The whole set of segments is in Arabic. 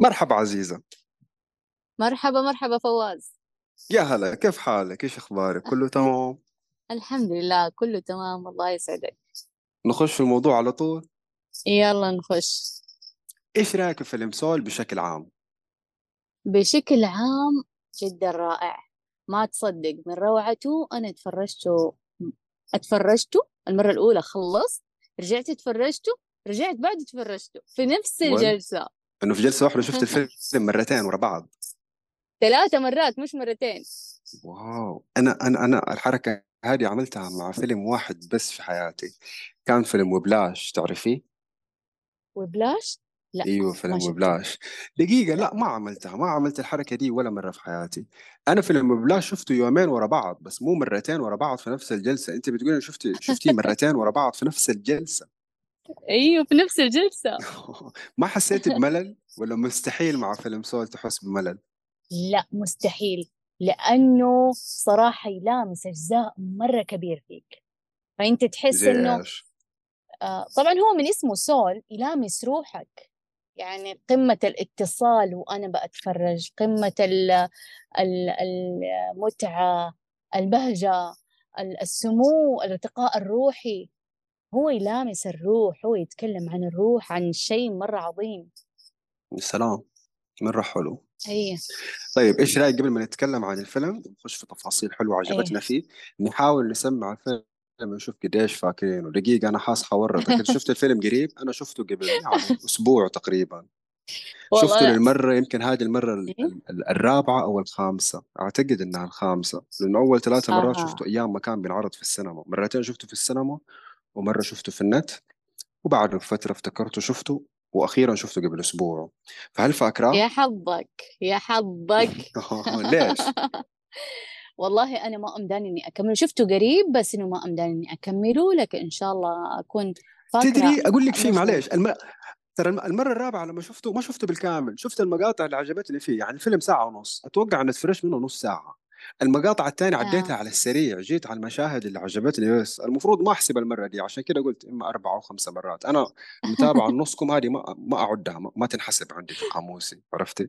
مرحبا عزيزة مرحبا مرحبا فواز يا هلا كيف حالك؟ إيش أخبارك؟ كله تمام؟ الحمد لله كله تمام الله يسعدك نخش في الموضوع على طول يلا نخش إيش رأيك في فيلم سول بشكل عام؟ بشكل عام جدا رائع ما تصدق من روعته أنا تفرجته أتفرجته المرة الأولى خلص رجعت تفرجته رجعت بعد تفرجته في نفس وين؟ الجلسة. إنه في جلسة واحدة شفت الفيلم مرتين ورا بعض. ثلاثة مرات مش مرتين. واو. أنا أنا أنا الحركة هذه عملتها مع فيلم واحد بس في حياتي. كان فيلم وبلاش تعرفيه؟ وبلاش؟ لا أيوه فيلم شفته. وبلاش دقيقة لا ما عملتها ما عملت الحركة دي ولا مرة في حياتي. أنا فيلم وبلاش شفته يومين ورا بعض بس مو مرتين ورا بعض في نفس الجلسة. أنت بتقولي شفتي شفتيه مرتين ورا بعض في نفس الجلسة. أيوه في نفس الجلسة. ما حسيت بملل ولا مستحيل مع فيلم سول تحس بملل؟ لا مستحيل. لأنه صراحة يلامس أجزاء مرة كبير فيك. فأنت تحس إيش آه طبعا هو من اسمه سول يلامس روحك. يعني قمة الاتصال وأنا بأتفرج قمة ال- ال- المتعة البهجة ال- السمو الارتقاء الروحي. هو يلامس الروح هو يتكلم عن الروح عن شيء مرة عظيم. سلام مرة حلو. أيه. طيب إيش رأيك قبل ما نتكلم عن الفيلم؟ نخش في تفاصيل حلوة عجبتنا أيه. فيه. نحاول نسمع الفيلم نشوف قديش فاكرينه دقيقة أنا حاس حورطك أنت شفت الفيلم قريب؟ أنا شفته قبل يعني أسبوع تقريبا. شفته للمرة يمكن هذه المرة ال- إيه؟ ال- ال- الرابعة أو الخامسة. أعتقد إنها الخامسة. لأنه أول ثلاثة مرات آه شفته أيام ما كان بينعرض في السينما. مرتين شفته في السينما ومرة شفته في النت وبعد بفترة افتكرته شفته وأخيرا شفته قبل أسبوع. فهل فاكراه؟ يا حظك يا حظك. ليش؟ والله أنا ما أمداني إني أكمله شفته قريب بس إنه ما أمداني إني أكمله لكن إن شاء الله أكون فاكرة تدري أقول لك شيء معليش. الم... ترى الم- المرة الرابعة لما شفته ما شفته بالكامل. شفت المقاطع اللي عجبتني فيه. يعني الفيلم ساعة ونص. أتوقع أن تفرش منه نص ساعة. المقاطع الثانية عديتها آه على السريع. جيت على المشاهد اللي عجبتني بس. المفروض ما أحسب المرة دي. عشان كده قلت إما أربعة أو خمسة مرات. أنا متابعة نصكم هذه ما ما أعدها. ما, ما تنحسب عندي في قاموسي. عرفتي؟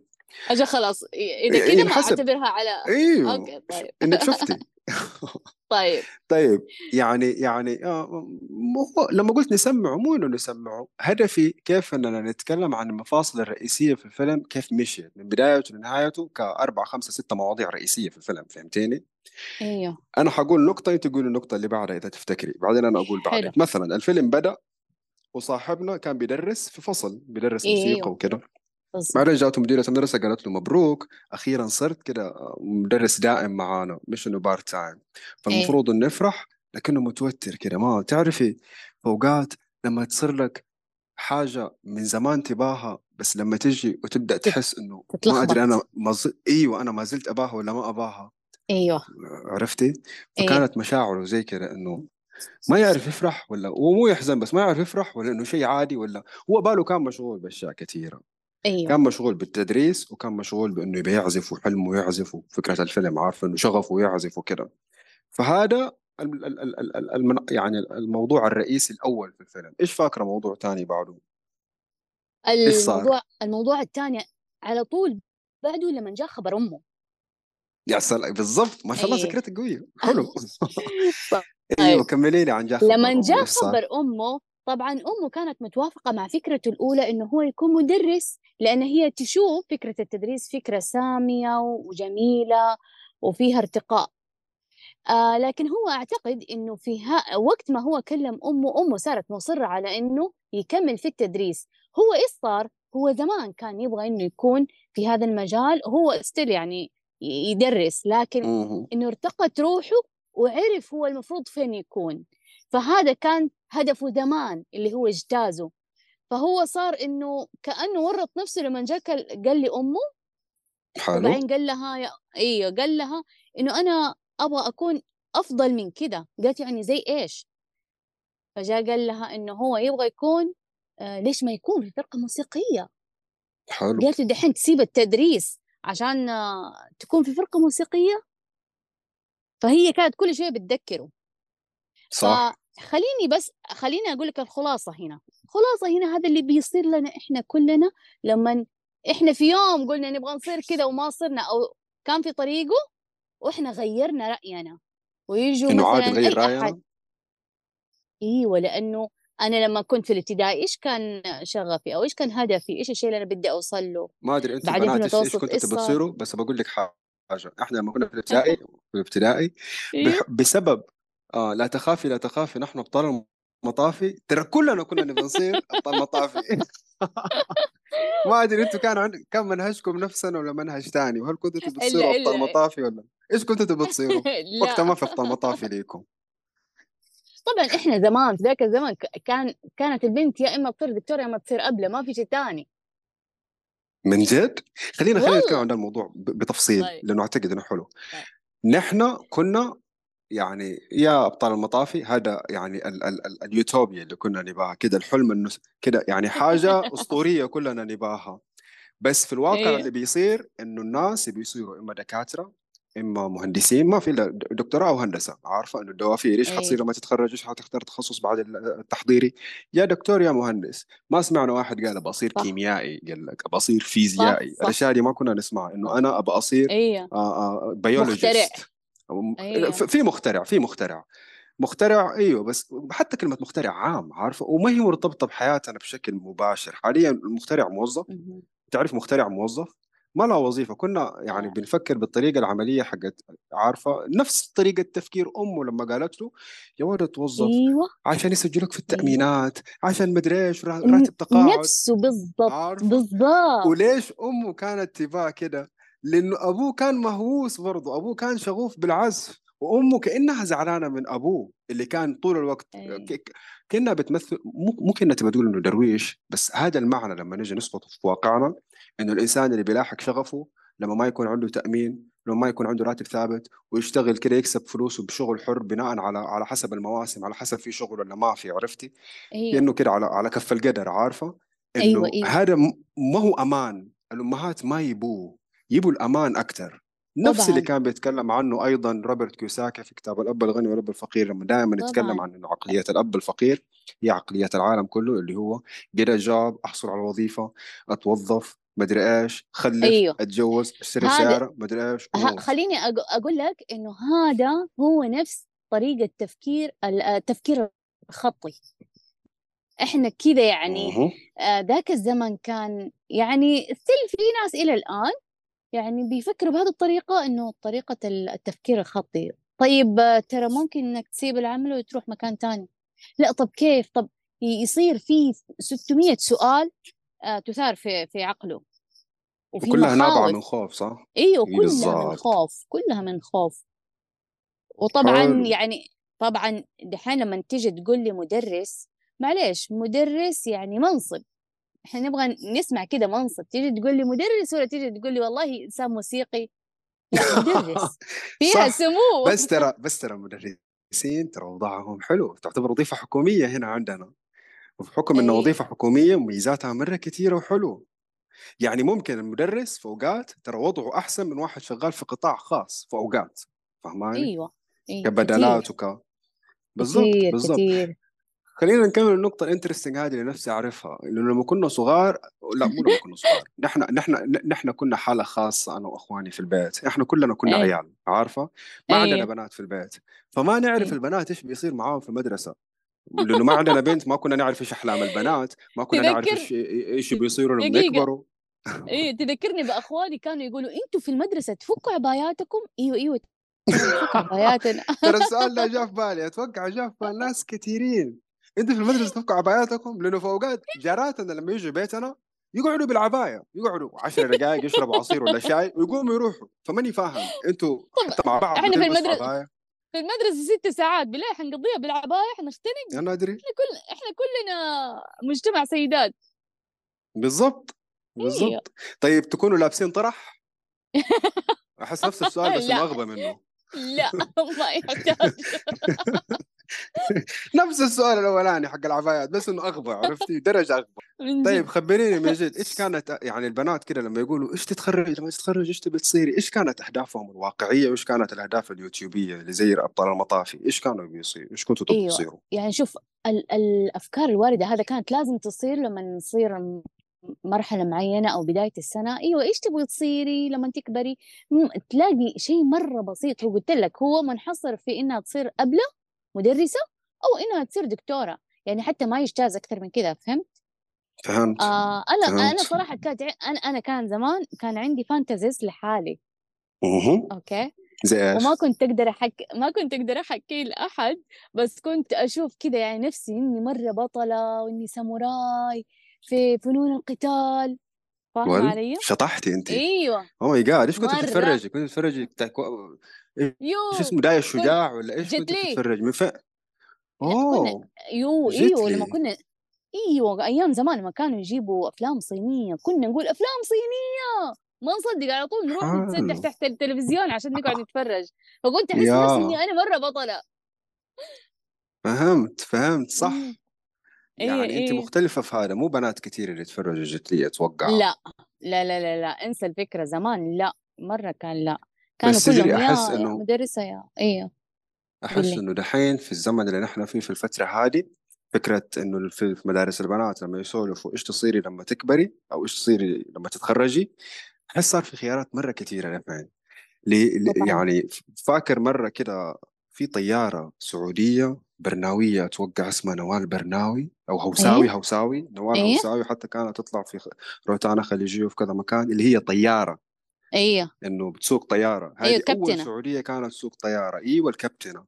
أجل خلاص إيه كده ما ينحسب. أعتبرها على إيوه أوكي طيب. إنك شفتي. طيب. طيب يعني يعني آه، مو لما قلت نسمعه مو إنه نسمعه هدفي كيف إننا نتكلم عن المفاصل الرئيسية في الفيلم كيف مشيت من بدايته لنهايته كاربع خمسة ستة مواضيع رئيسية في الفيلم فهمتيني؟ أيوه. أنا حقول نقطة أنت تقول النقطة اللي بعدها إذا تفتكري بعدين أنا أقول بعدين مثلا الفيلم بدأ وصاحبنا كان بيدرس في فصل بيدرس موسيقى أيوه وكده. بالضبط بعدين جاته مديرة المدرسة قالت له مبروك. أخيرا صرت كده مدرس دائم معانا مش إنه part time فالمفروض إنه نفرح لكنه متوتر كده. ما تعرفي أوقات لما تصير لك حاجة من زمان تباها بس لما تجي وتبدأ تحس إنه ما أدري أنا ما ز... أيوه أنا ما زلت أباها ولا ما أباها. أيوه. عرفتي؟ إيه. فكانت مشاعره زي كده إنه ما يعرف يفرح ولا هو مو يحزن بس ما يعرف يفرح ولا إنه شيء عادي ولا هو باله كان مشغول بأشياء كثيرة. أيوه. كان مشغول بالتدريس وكان مشغول بإنه يبي يعزف وحلمه يعزف وفكرة الفيلم عارف إنه شغفه يعزف وكذا فهذا المن- يعني الموضوع الرئيسي الأول في الفيلم. إيش فاكرة موضوع ثاني بعده؟ الموضوع الموضوع الثاني على طول بعده لما جاء خبر أمه. يا سلام بالضبط ما شاء الله أيه ذاكرتك قوية. حلو. أيوه طيب كملي لي عن خبر لما أمه جاء خبر أمه طبعا أمه كانت متوافقة مع فكرته الأولى إنه هو يكون مدرس لأن هي تشوف فكرة التدريس فكرة سامية وجميلة وفيها ارتقاء آه لكن هو أعتقد إنه في وقت ما هو كلم أمه أمه صارت مصرة على إنه يكمل في التدريس هو إيش صار؟ هو زمان كان يبغى إنه يكون في هذا المجال هو ستيل يعني يدرس لكن. إنه ارتقت روحه وعرف هو المفروض فين يكون فهذا كان هدفه زمان اللي هو اجتازه. فهو صار إنه كأنه ورط نفسه لما جاء قال لي أمه حلو. وبعدين قال لها يا إيوه قال لها إنه أنا أبغى أكون أفضل من كده. قالت يعني زي إيش؟ فجاء قال لها إنه هو يبغى يكون آه ليش ما يكون؟ في فرقة موسيقية. حلو. قالت له دحين تسيب التدريس عشان آه تكون في فرقة موسيقية؟ فهي كانت كل شوية بتذكره. صح. خليني بس خليني أقول لك الخلاصة هنا. خلاصة هنا هذا اللي بيصير لنا إحنا كلنا لما إحنا في يوم قلنا نبغى نصير كذا وما صرنا أو كان في طريقه وإحنا غيرنا رأينا. ويجوا عادي مثلا رأينا؟ احد إيوه لأنه أنا لما كنت في الابتدائي إيش كان شغفي أو إيش كان هدفي؟ إيش الشيء اللي أنا بدي اوصل له ما أدري أنتم بعدين إيش إيش المتوسط كنتوا إيش تبغوا صار تصيروا بس بقول لك حاجة. إحنا لما كنا في الابتدائي في الابتدائي بح- بسبب آه لا تخافي لا تخافي نحن أبطال المطافي. ترى كلنا كنا نبغى نصير أبطال مطافي. ما أدري أنتم كان عند... كان منهجكم نفسنا ولا منهج ثاني؟ وهل كنتوا تبغوا تصيروا أبطال مطافي ولا؟ إيش كنتوا تبغوا تصيروا؟ وقتها ما في أبطال مطافي ليكم. طبعا إحنا زمان في ذاك الزمن كان كانت البنت يا إما تصير دكتورة يا إما تصير أبلة ما في شيء ثاني. من جد؟ خلينا خلينا نتكلم عن الموضوع بتفصيل طيب. لأنه أعتقد إنه حلو. طيب. نحن كنا يعني يا أبطال المطافي هذا يعني ال ال ال اليوتوبيا اللي كنا نباها كده الحلم انه كده يعني حاجة أسطورية كلنا نباها. بس في الواقع اللي أيوه بيصير إنه الناس بيصيروا إما دكاترة إما مهندسين ما في إلا دكتوراه أو هندسة. عارفة إنه الدوافير إيش حتصير أيوه لما تتخرج إيش حتختار تخصص بعد التحضيري؟ يا دكتور يا مهندس. ما سمعنا واحد قال ابى أصير صح. كيميائي قال لك صح فيزيائي. الأشياء دي ما كنا نسمعها إنه أنا ابى أصير مخترع biologist. أيوه. في مخترع في مخترع. مخترع أيوه بس حتى كلمة مخترع عام عارفة؟ وما هي مرتبطة بحياتنا بشكل مباشر. حاليا المخترع موظف. تعرف مخترع موظف؟ ما له وظيفة. كنا يعني آه. بنفكر بالطريقة العملية حقت عارفة؟ نفس طريقة تفكير أمه لما قالت له يا ولد توظف أيوه. عشان يسجلوك في أيوه. التأمينات عشان مدري إيش راتب تقاعد. نفسه بالضبط بالضبط. وليش أمه كانت تباه كده؟ لأنه أبوه كان مهووس برضه. أبوه كان شغوف بالعزف وأمه كأنها زعلانة من أبوه اللي كان طول الوقت ك- كأنها بتمثل مو مو كأنها تبى تقول إنه درويش بس هذا المعنى لما نجي نسقط في واقعنا إنه الإنسان اللي بيلاحق شغفه لما ما يكون عنده تأمين لما ما يكون عنده راتب ثابت ويشتغل كده يكسب فلوسه بشغل حر بناء على على حسب المواسم على حسب في شغل ولا ما في عرفتي؟ أيوه كانه كده على على كف القدر عارفة؟ إنه أيوه هذا م- ما هو أمان. الأمهات ما يبوه. يبوا الأمان أكثر نفس اللي طبعا. كان بيتكلم عنه أيضا روبرت كيوساكي في كتاب الأب الغني والأب الفقير لما دائما طبعا. عن إنه عقلية الأب الفقير هي عقلية العالم كله اللي هو get a job أحصل على وظيفة أتوظف مدري إيش خلف أيوه. أتجوز أشتري هذا سياره مدري إيش خليني أق- أقول لك إنه هذا هو نفس طريقة تفكير ال- التفكير الخطي. إحنا كذا يعني. آه، ذاك الزمن كان يعني ستيل في ناس إلى الآن يعني بيفكروا بهذه الطريقة إنه طريقة ال- التفكير الخطي طيب ترى ممكن إنك تسيب العمل وتروح مكان تاني. لا طب كيف؟ طب يصير في 600 سؤال آه، تثار في في عقله. وفي وكلها نابعه مخاوف. من خوف صح؟ إيوه اي كلها من بالضبط. خوف كلها من خوف. وطبعا حلو. يعني طبعا دحين لما تيجي تقول لي مدرس معليش مدرس يعني منصب. إحنا نبغى نسمع كده منصب تيجي تقول لي مدرس ولا تيجي تقول لي والله انسان موسيقي؟ مدرس. فيها سمو. بس ترى بس ترى المدرسين ترى وضعهم حلو. تعتبر وظيفة حكومية هنا عندنا. وبحكم إنه اي وظيفة حكومية مميزاتها مرة كثيرة وحلو. يعني ممكن المدرس في اوقات ترى وضعه أحسن من واحد شغال في قطاع خاص في اوقات فهماني؟ أيوه. أيوه. كبدلات وك. بالضبط بالضبط. خلينا نكمل النقطة الانترستنج هذه اللي نفسي أعرفها إنه لما كنا صغار لا مو لما كنا صغار نحن نحن نحن كنا حالة خاصة أنا وأخواني في البيت إحنا كلنا كنا اي عيال عارفة؟ ما عندنا أيوه بنات في البيت فما نعرف اي البنات إيش بيصير معاهم في المدرسة لأنه ما عندنا بنت ما كنا نعرف إيش أحلام البنات ما كنا نعرف تذكر إيش إيش بيصيروا لما يكبروا. إيه تذكرني باخواني كانوا يقولوا أنتوا في المدرسة تفكوا عباياتكم؟ إيوه إيوه نفك عباياتنا. ترى السؤال ده جاء في بالي أتوقع جاء في بال ناس كثيرين. أنتوا في المدرسة تفكوا عباياتكم لأنه في أوقات جاراتنا لما يجوا بيتنا يقعدوا بالعباية يقعدوا 10 دقائق يشربوا عصير ولا شاي ويقوموا يروحوا. فماني فاهم. حتى مع بعض إحنا في عباية. في المدرسة ست ساعات بالله حنقضيها بالعباية حنختنق أنا أدري إحنا كل إحنا كلنا مجتمع سيدات. بالضبط. أيوه بالضبط. طيب تكونوا لابسين طرح؟ أحس نفس السؤال بس أغبى منه. لا ما يحتاج. نفس السؤال الأولاني حق العبايات بس إنه أغبى عرفتي؟ درجة أغبى. طيب خبريني من جد إيش كانت يعني البنات كده لما يقولوا إيش تتخرج لما تتخرج إيش تبي تصيري إيش كانت أهدافهم الواقعية وإيش كانت الأهداف اليوتيوبية اللي زي ابطال المطافي؟ إيش كانوا بيصيروا إيش كنتوا تبغوا أيوه. تصيروا؟ يعني شوف ال الأفكار الواردة هذا كانت لازم تصير لما نصير مرحلة معينة أو بداية السنة. أيوه إيش تبغي تصيري لما تكبري؟ تلاقي شيء مرة بسيط. هو قلت لك هو منحصر في إنها تصير أبلة مدرسة أو انها تصير دكتورة. يعني حتى ما يجتاز أكثر من كذا فهمت؟ فهمت آه أنا أنا فهمت صراحة كانت أنا أنا كان زمان كان عندي fantasies لحالي. أها. أوكي؟ زي وما كنت أقدر احكي ما كنت أقدر أحكي لأحد بس كنت أشوف كذا يعني نفسي إني مرة بطلة وإني ساموراي في فنون القتال. فاهم ول علي؟ شطحتي انت. أيوه. أو ماي جاد إيش كنت تتفرجي كنت تتفرجي بتاع يو اسمه داي كنت الشجاع ولا إيش كنت تتفرج من كنا أوه يو إيوه لما كنا إيوه أيام زمان لما كانوا يجيبوا أفلام صينية. كنا نقول أفلام صينية! ما نصدق على طول نروح نتسدح حلو تحت التلفزيون عشان نقعد نتفرج. فكنت أحس نفسي إني أنا مرة بطلة. فهمت فهمت صح. إيه يعني انت إيه. مختلفة في هذا مو بنات كثير اللي يتفرجوا جت لي أتوقع لا لا لا لا لا أنسى الفكرة زمان لا مرة كان لا. كانوا بس كلهم أحس يا إنه مدرسة يا إيه. قول احس إنه دحين في الزمن اللي نحن فيه في الفترة هذه فكرة إنه في مدارس البنات لما يسولفوا إيش تصيري لما تكبري أو إيش تصيري لما تتخرجي أحس صار في خيارات مرة كثيرة دحين يعني فاكر مرة كده في طيارة سعودية برناوية أتوقع اسمها نوال برناوي أو هوساوي إيه. هوساوي نوال إيه. هوساوي حتى كانت تطلع في روتانا خليجية وفي كذا مكان اللي هي طيارة. إيه إنه بتسوق طيارة. إيه هذه أول كابتنة. سعودية كانت تسوق طيارة. أيوة الكابتنة.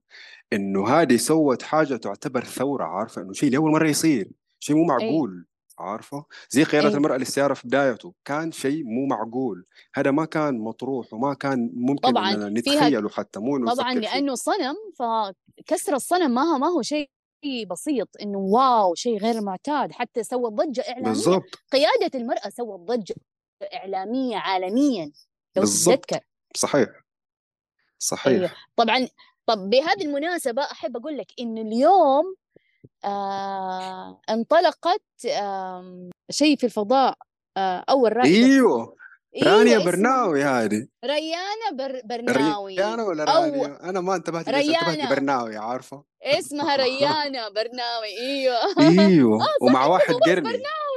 إنه هذه سوت حاجة تعتبر ثورة عارفة؟ إنه شيء لأول مرة يصير. شيء مو إيه معقول عارفة؟ زي قيادة إيه المرأة للسيارة في بدايته. كان شيء مو معقول. هذا ما كان مطروح وما كان ممكن طبعا إننا فيها نتخيله حتى مو إنه طبعا لأنه صنم فكسر الصنم ما ما هو شيء بسيط. إنه واو شيء غير معتاد. حتى سوى ضجة إعلامية. بالضبط. قيادة المرأة سوت ضجة إعلامية عالميا. لو بالضبط تتذكر صحيح. صحيح. طبعا طب بهذه المناسبة أحب أقول لك إنه اليوم آه انطلقت آه شيء في الفضاء آه أول رائدة. إيوه. رانيا أيوه اسمها برناوي هذه. ريانة بر برناوي. ريانة ولا أو رانيا؟ أنا ما انتبهت بس انتبهت ريانة لبرناوي عارفة؟ اسمها ريانة برناوي. إيوه. إيوه. آه صح ومع واحد قرني برناوي.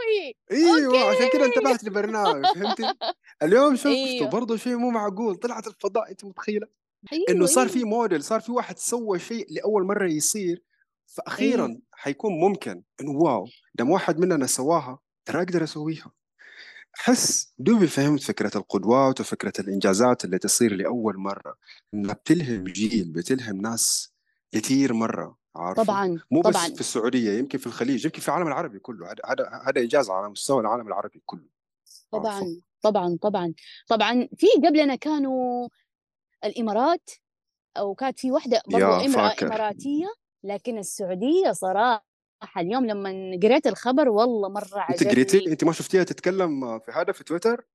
أيوه عشان كده أوكي انتبهت لبرناوي فهمتي؟ اليوم شفته أيوه. برضه شيء مو معقول طلعت الفضاء أنت متخيلة؟ إنه أيوه صار في أيوه. موديل صار في واحد سوى شيء لأول مرة يصير فاخيرا حيكون ممكن إنه واو دام واحد مننا سواها ترى أقدر أسويها. احس دوبي فهمت فكرة القدوات وفكرة الإنجازات اللي تصير لأول مرة؟ إنها بتلهم جيل بتلهم ناس كثير مرة. عارفه. طبعا مو بس طبعا. في السعودية يمكن في الخليج يمكن في العالم العربي كله. هذا هذا هذا إنجاز على مستوى العالم العربي كله. طبعا طبعا طبعا. طبعا في قبلنا كانوا الإمارات أو كانت في واحدة برضو إمرأة فاكر. إماراتية لكن السعودية صراحة اليوم لما قريت الخبر والله مرة أنت قريتي؟ عجبني. أنت ما شفتيها تتكلم في هذا في تويتر؟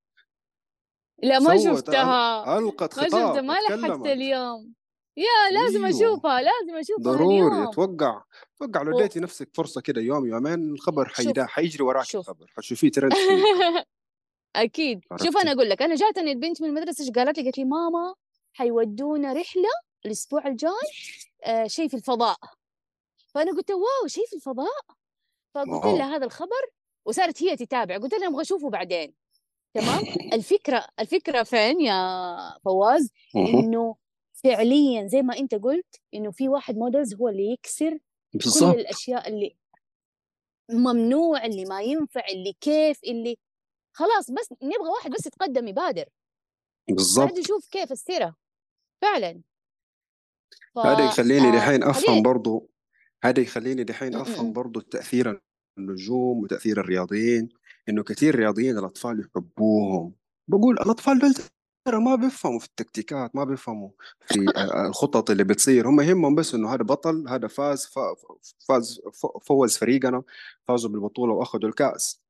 لا ما شفتها. ألقت ما شفتها خطاب ما لحقت اليوم. يا لازم أيوه. أشوفها لازم أشوفها ضروري أتوقع أتوقع لو. اديتي نفسك فرصة كده يوم يومين الخبر شوف حيدا حيجري وراك شوف. الخبر حتشوفيه ترند أكيد. شوف عرفتي. أنا أقول لك أنا جاتني البنت من المدرسة إيش قالت لي؟ قالت لي ماما حيودونا رحلة الأسبوع الجاي آه شيء في الفضاء. فأنا قلت wow شيء في الفضاء؟ فقلت لها هذا الخبر وصارت هي تتابع. قلت لها أبغى أشوفه بعدين. تمام؟ الفكرة الفكرة فين يا فواز. إنه فعليا زي ما أنت قلت إنه في واحد models هو اللي يكسر كل بالضبط الأشياء اللي ممنوع اللي ما ينفع اللي كيف اللي خلاص بس نبغى واحد بس يتقدم يبادر. بعد بالضبط يشوف كيف السيرة. فعلا. ف هذا يخليني آه دحين أفهم خليني برضو هذا يخليني دحين أفهم برضو تاثير النجوم وتأثير الرياضيين إنه كثير رياضيين الأطفال يحبوهم. بقول الأطفال دول ترى ما بيفهموا في التكتيكات ما بيفهموا في آه، الخطط اللي بتصير. هم يهمهم بس إنه هذا بطل هذا فاز فا- فاز فوز فريقنا فازوا بالبطولة وأخذوا الكأس.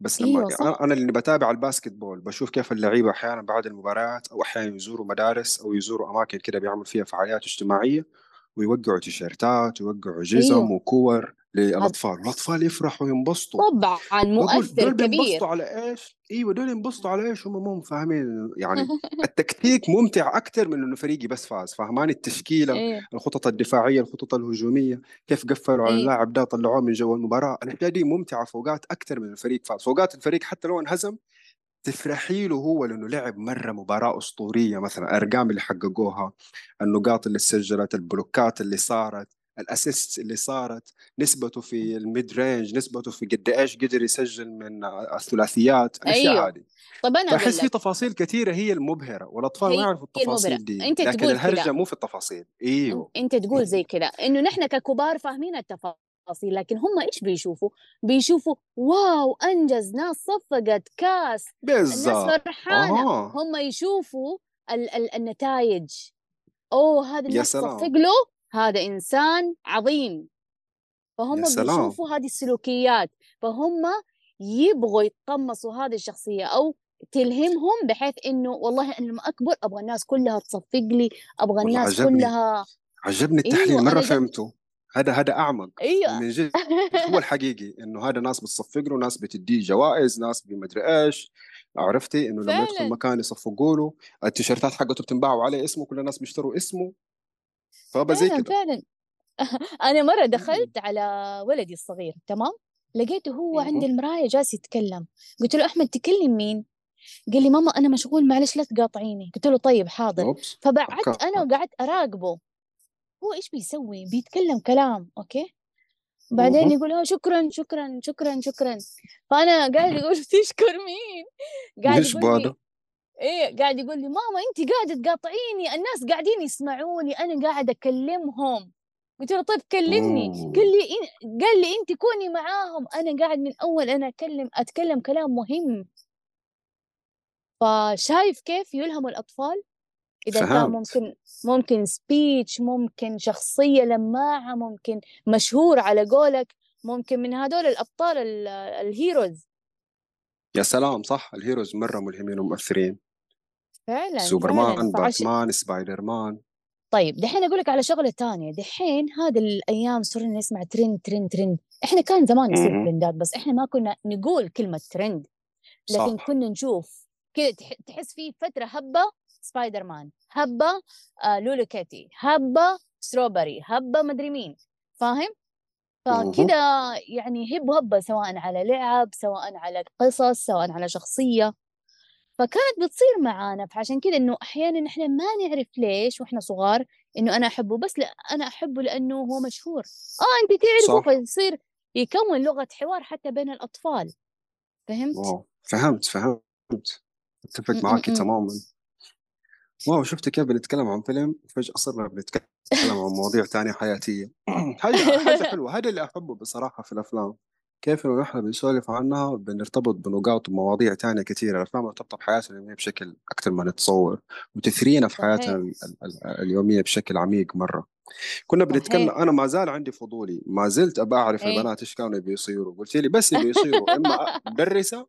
بس لما أيوه أنا صح اللي بتابع ال basketball بشوف كيف اللعيبة أحيانا بعد المباريات أو أحيانا يزوروا مدارس أو يزوروا أماكن كده بيعملوا فيها فعاليات اجتماعية ويوقعوا تيشيرتات ويوقعوا جزم أيوه. وكور. للأطفال الأطفال يفرحوا وينبسطوا. طبعا مؤثر دول كبير. بينبسطوا على إيش؟ أيوه دول ينبسطوا على إيش؟ هم مو فاهمين. يعني التكتيك ممتع أكثر من إنه فريقي بس فاز فهمان التشكيلة إيه. الخطط الدفاعية الخطط الهجومية كيف قفلوا على إيه. اللاعب ده طلعوه من جو المباراة. الاشياء دي ممتعة فأوقات أكثر من الفريق فاز. فأوقات الفريق حتى لو انهزم تفرحي له هو لأنه لعب مرة مباراة أسطورية مثلا الأرقام اللي حققوها النقاط اللي سجلت البلوكات اللي صارت. ال assist اللي صارت نسبته في ال mid range نسبته في قد إيش قدر يسجل من الثلاثيات الاشياء أيوه. هذه طب أنا فاحس في تفاصيل كثيرة هي المبهرة والأطفال ما يعرفوا المبهرة. التفاصيل دي أنت لكن تقول الهرجة كذا مو في التفاصيل. أيوه. أنت تقول زي كذا إنه نحن ككبار فاهمين التفاصيل لكن هم إيش بيشوفوا؟ بيشوفوا واو انجز ناس صفقت كاس الناس بالضبط. فرحانة. آه هم يشوفوا ال ال النتائج. أوه هذا الناس سلام. له؟ هذا إنسان عظيم. فهم بيشوفوا هذه السلوكيات فهم يبغوا يتقمصوا هذه الشخصية أو تلهمهم بحيث إنه والله أنا لما أكبر أبغى الناس كلها تصفق لي أبغى الناس عجبني. كلها عجبني التحليل أيوه مرة. فهمته. هذا هذا أعمق أيوه. ومن جد. هو الحقيقي إنه هذا ناس بتصفق له ناس بتديه جوائز ناس بمدري إيش. عرفتي؟ إنه لما يدخل مكان يصفقوا له التيشيرتات حقته بتنباع وعليه اسمه كل الناس بيشتروا اسمه. فبقى زي كده. فعلا. أنا مرة مم. دخلت على ولدي الصغير تمام؟ لقيته هو عند مهم. المراية جالس يتكلم. قلت له أحمد تكلم مين؟ قال لي ماما أنا مشغول معلش لا تقاطعيني. قلت له طيب حاضر. فبعدت أوكي. وقعدت أراقبه. هو إيش بيسوي؟ بيتكلم كلام أوكي؟ بعدين. يقول آه شكرا شكرا شكرا شكرا. فأنا قاعد يقول تشكر مين قاعد يقول؟ إيه قاعد يقول لي ماما انت قاعدة تقاطعيني الناس قاعدين يسمعوني أنا قاعد أكلمهم. قلت له طيب كلمني. قال. لي إن... قال لي انت كوني معاهم أنا قاعد من أول أنا اتكلم أتكلم كلام مهم. فشايف كيف يلهموا الأطفال؟ إذا كان فهمت. ممكن ممكن speech ممكن شخصية لماعة ممكن مشهور على قولك ممكن من هذول الأبطال ال- ال heroes يا سلام صح ال heroes مرة ملهمين ومؤثرين. فعلا سوبرمان فعش باتمان سبايدر مان طيب دحين أقول لك على شغلة تانية دحين هذه الأيام صرنا نسمع trend trend trend إحنا كان زمان يصير. ترندات بس إحنا ما كنا نقول كلمة ترند لكن صح كنا نشوف كذا تح- تحس في فترة هبة سبايدر مان هبة آه Hello Kitty هبة Strawberry هبة مدري مين. فاهم. فكذا يعني هب هبه سواء على لعب سواء على قصص سواء على شخصية. فكانت بتصير معانا فعشان كذا إنه أحيانا إحنا ما نعرف ليش وإحنا صغار إنه أنا أحبه بس لأ أنا أحبه لأنه هو مشهور. آه انت تعرفه صح. فيصير يكون لغة حوار حتى بين الأطفال. فهمت؟ واو فهمت فهمت. أتفق م- معاكي م- م. تماما. واو شفت كيف بنتكلم عن فيلم؟ فجأة صرنا بنتكلم عن مواضيع تانية حياتية. حاجة حاجة حلوة هذا اللي أحبه بصراحة في الأفلام. كيف إنه نحن بنسولف عنها بنرتبط بنقاط ومواضيع تانية كثيرة الأفلام مرتبطة بحياتنا اليومية بشكل أكثر ما نتصور وتثرينا في حياتنا ال- ال- اليومية بشكل عميق مرة. كنا بنتكلم أنا ما زال عندي فضولي ما زلت أبى أعرف إيه. البنات إيش كانوا بيصيروا. قلت لي بس يبي يصيروا إما مدرسة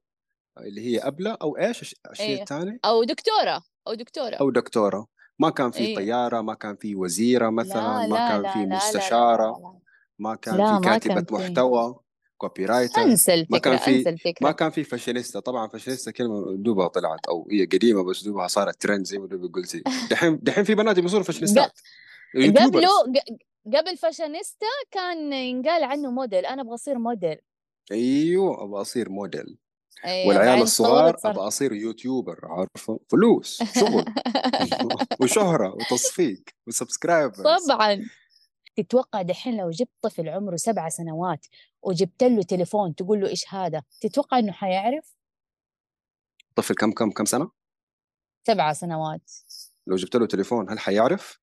اللي هي أبلة أو إيش؟ الش- الشيء الثاني أو دكتورة أو دكتورة. أو دكتورة. ما كان في إيه. طيارة ما كان في وزيرة مثلا لا ما لا كان لا في لا لا لا مستشارة لا ما كان لا في ما كاتبة كان محتوى. copywriter انسى ما كان الفكرة انسى في ما كان في فاشينيستا. طبعا فاشينيستا كلمة دوبها طلعت أو هي قديمة بس دوبها صارت ترند زي ما دوبك قلتي. دحين دحين في بنات بيصيروا فاشينيستات. قبله قبل فاشينيستا كان ينقال عنه موديل. أنا أبغى أصير موديل. أيوه أبغى أصير موديل. أيوه والعيال الصغار أبغى أصير YouTuber عارفة؟ فلوس شغل. وشهرة وتصفيق و subscribers. طبعا. تتوقع دحين لو جبت طفل عمره سبع سنوات وجبت له تليفون تقول له إيش هذا تتوقع إنه حيعرف؟ طفل كم كم كم سنة؟ سبع سنوات. لو جبت له تليفون هل حيعرف؟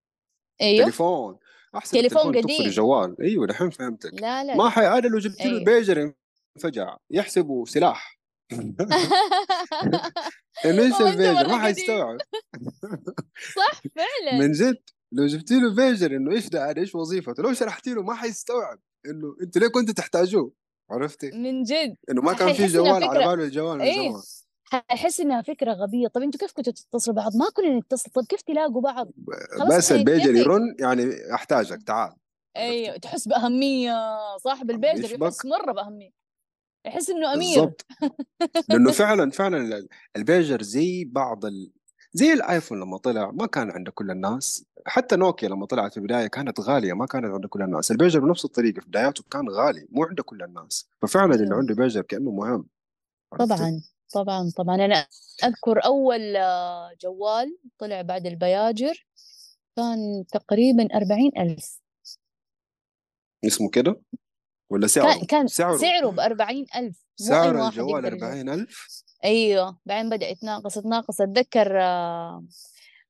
أيوه. تليفون. احسن تليفون قديم. الجوال. أيوه دحين فهمتك. لا لا. ما لا حي هذا لو جبت له أيوه. البيجر انفجع. يحسبه سلاح. البيجر مرة ما حيستوعب. صح فعلا. من جد؟ لو جبت له بيجر إنه إيش ده إيش وظيفته لو شرحت له ما حيستوعب إنه أنتوا ليه كنتوا تحتاجوه عرفتي؟ من جد. إنه ما كان في جوال على باله الجوال إيه. حيحس إنها فكرة غبية. طب أنتوا كيف كنتوا تتصلوا بعض؟ ما كنا نتصل. طب كيف تلاقوا بعض؟ بس البيجر حيتفق. يرن يعني أحتاجك تعال. أيوه تحس بأهمية. صاحب البيجر. يحس مرة بأهمية. يحس إنه أمير. بالضبط. لأنه فعلا فعلا ال- البيجر زي بعض ال... زي الآيفون لما طلع ما كان عند كل الناس حتى نوكيا لما طلعت في البداية كانت غالية ما كانت عند كل الناس البيجر بنفس الطريقة في بداياته كان غالي مو عند كل الناس ففعلا اللي أيوة. عنده بيجر كأنه مهم؟ طبعا طبعا طبعا. أنا أذكر أول آه، جوال طلع بعد البياجر كان تقريبا أربعين ألف. اسمه كده؟ ولا سعره؟ كان كان سعره؟ سعره بأربعين ألف مو أي سعر واحد الجوال يقدر يجيب. 40000 أيوه بعدين بدأ يتناقص يتناقص أتذكر آه،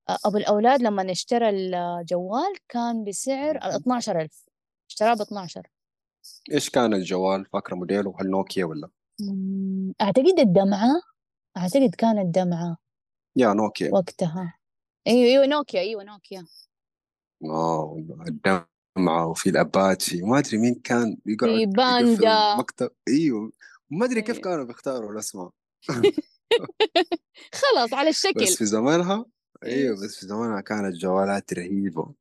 آه، أبو الأولاد لما اشترى الجوال كان بسعر ال 12000 اشتراه ب 12 إيش كان الجوال؟ فاكره موديله هل نوكيا ولا؟ أعتقد الدمعة. أعتقد كانت دمعة يا نوكيا. وقتها. أيوه أيوه نوكيا أيوه نوكيا. آه الدمعة وفي الأباتشي. وما أدري مين كان يقعد في باندا. مكتب. أيوه ما أدري كيف أيوة. كانوا بيختاروا الأسماء. خلاص على الشكل. بس في زمانها إيه. إيوه بس في زمانها كانت جوالات رهيبة.